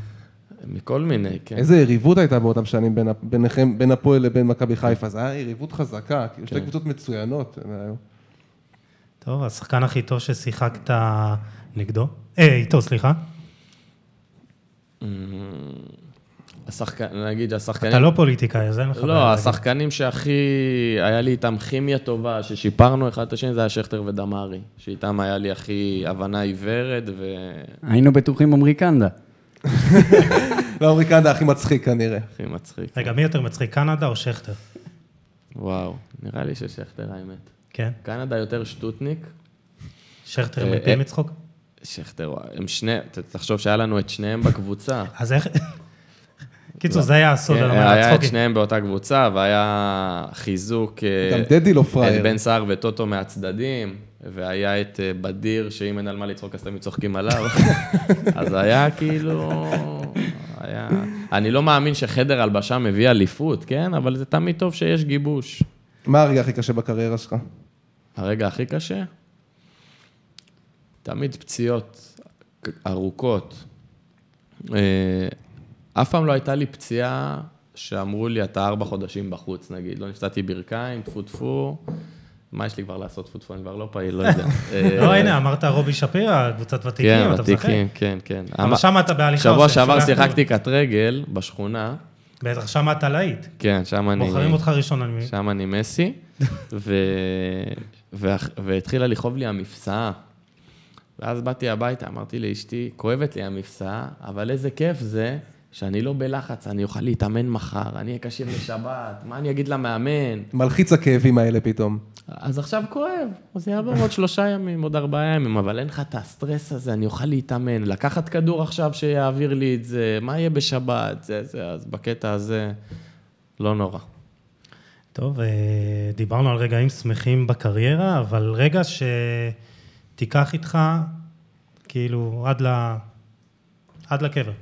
מכל מיני, כן. איזה יריבות הייתה באותם שנים ביניכם, בין הפועל לבין מכבי חיפה, זה היה יריבות חזקה, כאילו כן. שתי קבוצות מצוינות. טוב, השחקן הכי טוב ששיחקת נגדו? אה, איתו, סליחה. השחקן, נגיד השחקנים... אתה לא פוליטיקאי, אז אין לך... בעיה לא, להגיד. השחקנים שהכי... היה לי איתם כימיה טובה, ששיפרנו אחד את השני, זה היה שכטר ודמארי. שאיתם היה לי הכי הבנה עיוורת, ו... היינו בטוחים עמרי קנדה. לא, אורי קנדה הכי מצחיק כנראה. הכי מצחיק. רגע, מי יותר מצחיק, קנדה או שכטר? וואו, נראה לי ששכטר האמת. כן? קנדה יותר שטוטניק, שכטר אה, מפיל אה. מצחוק? שכטר, הם שני... תחשוב שהיה לנו את שניהם בקבוצה. אז איך... קיצור, זה היה הסוד כן, היה את. שניהם באותה קבוצה, והיה חיזוק... אה, גם דדי לא את פראייר. בן סער וטוטו מהצדדים, והיה את אה, בדיר, שאם אין על מה לצחוק אז תמיד צוחקים עליו. אז היה כאילו... היה... אני לא מאמין שחדר הלבשה מביא אליפות, כן? אבל זה תמיד טוב שיש גיבוש. מה הרגע הכי קשה בקריירה שלך? הרגע הכי קשה? תמיד פציעות ארוכות. אף פעם לא הייתה לי פציעה שאמרו לי, אתה ארבע חודשים בחוץ, נגיד. לא נפצעתי ברכיים, טפו טפו. מה יש לי כבר לעשות טפו טפו? אני כבר לא פעיל, לא יודע. לא, אה, הנה, אמרת רובי שפירא, קבוצת ותיקים, כן, אתה משחק. ותיקים, כן, כן. אבל שם אתה בהליכה. שבוע שעבר שיחקתי קט רגל בשכונה. בטח, שם אתה להיט. כן, שם אני... בוחרים אותך ראשון, אני מבין. שם אני מסי, והתחילה לכאוב לי המפסעה. ואז באתי הביתה, אמרתי לאשתי, כואבת לי המפסעה, אבל איזה כיף זה שאני לא בלחץ, אני אוכל להתאמן מחר, אני אהיה כשיר לשבת, מה אני אגיד למאמן? מלחיץ הכאבים האלה פתאום. אז עכשיו כואב, אז יעבור עוד שלושה ימים, עוד ארבעה ימים, אבל אין לך את הסטרס הזה, אני אוכל להתאמן, לקחת כדור עכשיו שיעביר לי את זה, מה יהיה בשבת, זה, זה, אז בקטע הזה, לא נורא. טוב, אה, דיברנו על רגעים שמחים בקריירה, אבל רגע שתיקח איתך, כאילו, עד, ל... עד לקבר.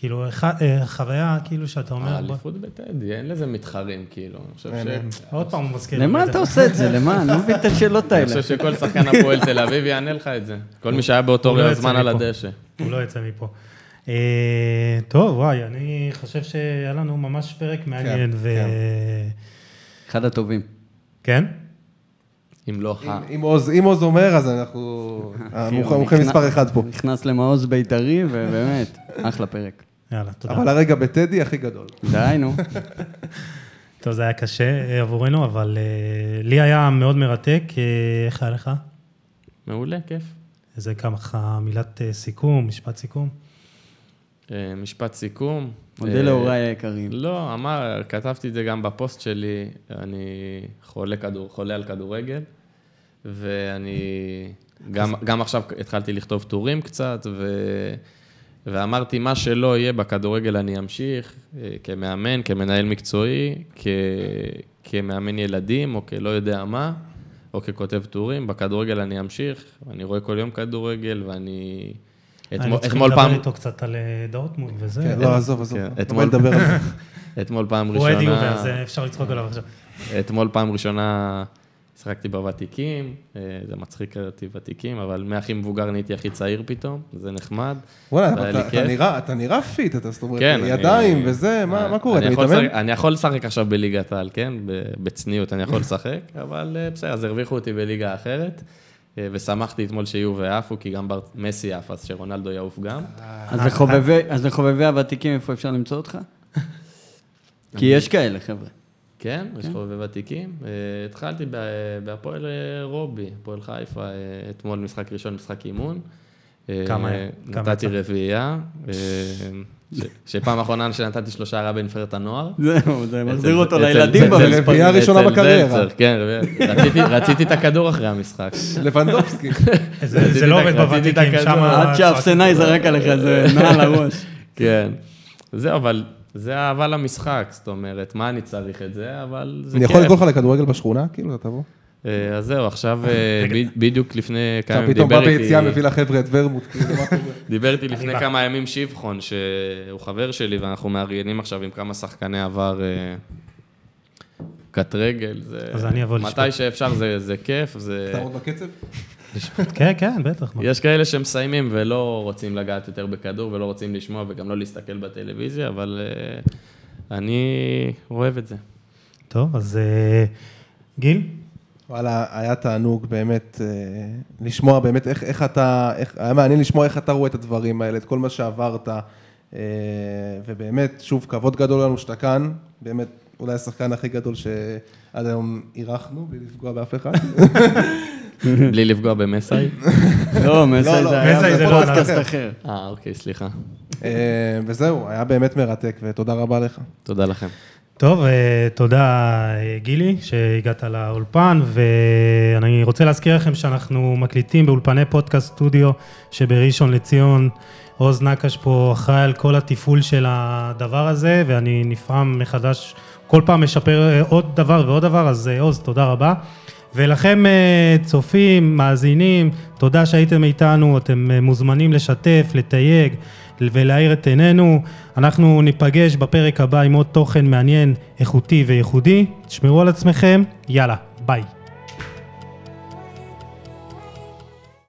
כאילו, אה, חוויה, כאילו, שאתה אומר... האליפות בטדי, אין לזה מתחרים, כאילו. אני חושב ש... עוד פעם הוא מזכיר. למה את אתה. עושה את זה? למה? אני לא מבין את השאלות אני האלה. חושב שכל שחקן הפועל תל אביב יענה לך את זה. כל מי שהיה באותו לא זמן על. הדשא. הוא לא יצא מפה. אה, טוב, וואי, אני חושב שהיה לנו ממש פרק מעניין, ו... אחד הטובים. כן? אם לא אם- ה... אם עוז- אם עוז אומר, אז אנחנו... המומחה נכנס- מספר אחד פה. נכנס למעוז בית"רי, ובאמת, אחלה פרק. יאללה, תודה. אבל הרגע בטדי הכי גדול. די, נו. טוב, זה היה קשה אה, עבורנו, אבל אה, לי היה מאוד מרתק. אה, איך היה לך? מעולה, כיף. איזה ככה מילת סיכום, משפט סיכום. משפט סיכום. מודה להוריי היקרים. לא, אמר, כתבתי את זה גם בפוסט שלי, אני חולה, כדור, חולה על כדורגל, ואני גם, גם עכשיו התחלתי לכתוב טורים קצת, ו, ואמרתי, מה שלא יהיה בכדורגל אני אמשיך, אה, כמאמן, כמנהל מקצועי, כ, כמאמן ילדים, או כלא יודע מה, או ככותב טורים, בכדורגל אני אמשיך, אני רואה כל יום כדורגל, ואני... היינו צריכים אתמול לדבר פעם, איתו קצת על אה, דורטמונד וזה. כן, לא, עזוב, עזוב. כן, לא אתמול- בא לדבר על זה. אתמול פעם הוא אדי ראשונה... עובר, זה אפשר לצחוק עליו עכשיו. אתמול פעם ראשונה שיחקתי בוותיקים, אה, זה מצחיק אותי ותיקים, אבל מהכי מבוגר נהייתי הכי צעיר פתאום, זה נחמד. וואלה, אבל אתה-. אתה נראה- אתה נראה פיט, אתה זאת אומרת, כן, אני- ידיים וזה, מה מה קורה, אני אתה מתאמן? אני יכול לשחק עכשיו בליגת העל, כן? ב- בצניעות אני יכול לשחק, אבל אה, בסדר, אז הרוויחו אותי בליגה אחרת, אה, ושמחתי אתמול שיהיו ועפו, כי גם בר- מסי עף, אז שרונלדו יעוף גם. אז לחובבי הוותיקים, איפה אפשר למצוא אותך? כי יש כאלה, חבר'ה. כן, יש חובבי ותיקים. אה, התחלתי ב- בהפועל אה, רובי, הפועל חיפה, אה, אתמול משחק ראשון, משחק אימון. אה, כמה נתתי? רביעייה, אה, שפעם אחרונה שנתתי שלושה היה בנבחרת הנוער. זהו, זה מחזיר אותו לילדים במספרים. רביעייה ראשונה בקריירה. כן. רציתי- רציתי את הכדור אחרי המשחק. לבנדובסקי. זה זה לא עובד בוותיקים. שם... עד שהאפסנאי זרק עליך איזה נעל לראש. כן. זהו, אבל זה אהבה למשחק, זאת אומרת, מה אני צריך את זה, אבל זה אני כיף. יכול לקרוא לך לכדורגל בשכונה? כאילו, אתה תבוא? אה, אז זהו, עכשיו אה, בדיוק לפני כמה עכשיו ימים פתאום בא דיבר ביציאה, איתי, מביא לחבר'ה את ורמוט, כאילו, מה קורה? דיבר איתי לפני. כמה ימים שבחון, שהוא חבר שלי, ואנחנו מארגנים עכשיו עם כמה שחקני עבר אה, קט רגל. זה- אז אני אבוא לשפוט. מתי שאפשר זה זה כיף, זה... אתה עוד בקצב? כן, כן, בטח. יש כאלה שמסיימים ולא רוצים לגעת יותר בכדור ולא רוצים לשמוע וגם לא להסתכל בטלוויזיה, אבל אה, אני אוהב את זה. טוב, אז אה, גיל? וואלה, היה תענוג באמת אה, לשמוע באמת איך, איך אתה, איך, היה מעניין לשמוע איך אתה רואה את הדברים האלה, את כל מה שעברת, ובאמת, שוב, כבוד גדול לנו שאתה כאן, באמת, אולי השחקן הכי גדול שעד היום אירחנו, בלי לפגוע באף אחד. בלי לפגוע במסאי. לא, מסי לא, זה היה מסי זה לא בפודקאסט. אחר. אה, אוקיי, סליחה. אה, וזהו, היה באמת מרתק, ותודה רבה לך. תודה לכם. טוב, אה, תודה אה, גילי שהגעת לאולפן, ואני רוצה להזכיר לכם שאנחנו מקליטים באולפני פודקאסט סטודיו שבראשון לציון. עוז נקש פה אחראי על כל התפעול של הדבר הזה, ואני נפעם מחדש, כל פעם משפר עוד דבר ועוד דבר, אז עוז, תודה רבה. ולכם אה, צופים, מאזינים, תודה שהייתם איתנו, אתם אה, מוזמנים לשתף, לתייג ולהאיר את עינינו. אנחנו ניפגש בפרק הבא עם עוד תוכן מעניין, איכותי וייחודי. תשמרו על עצמכם, יאללה, ביי.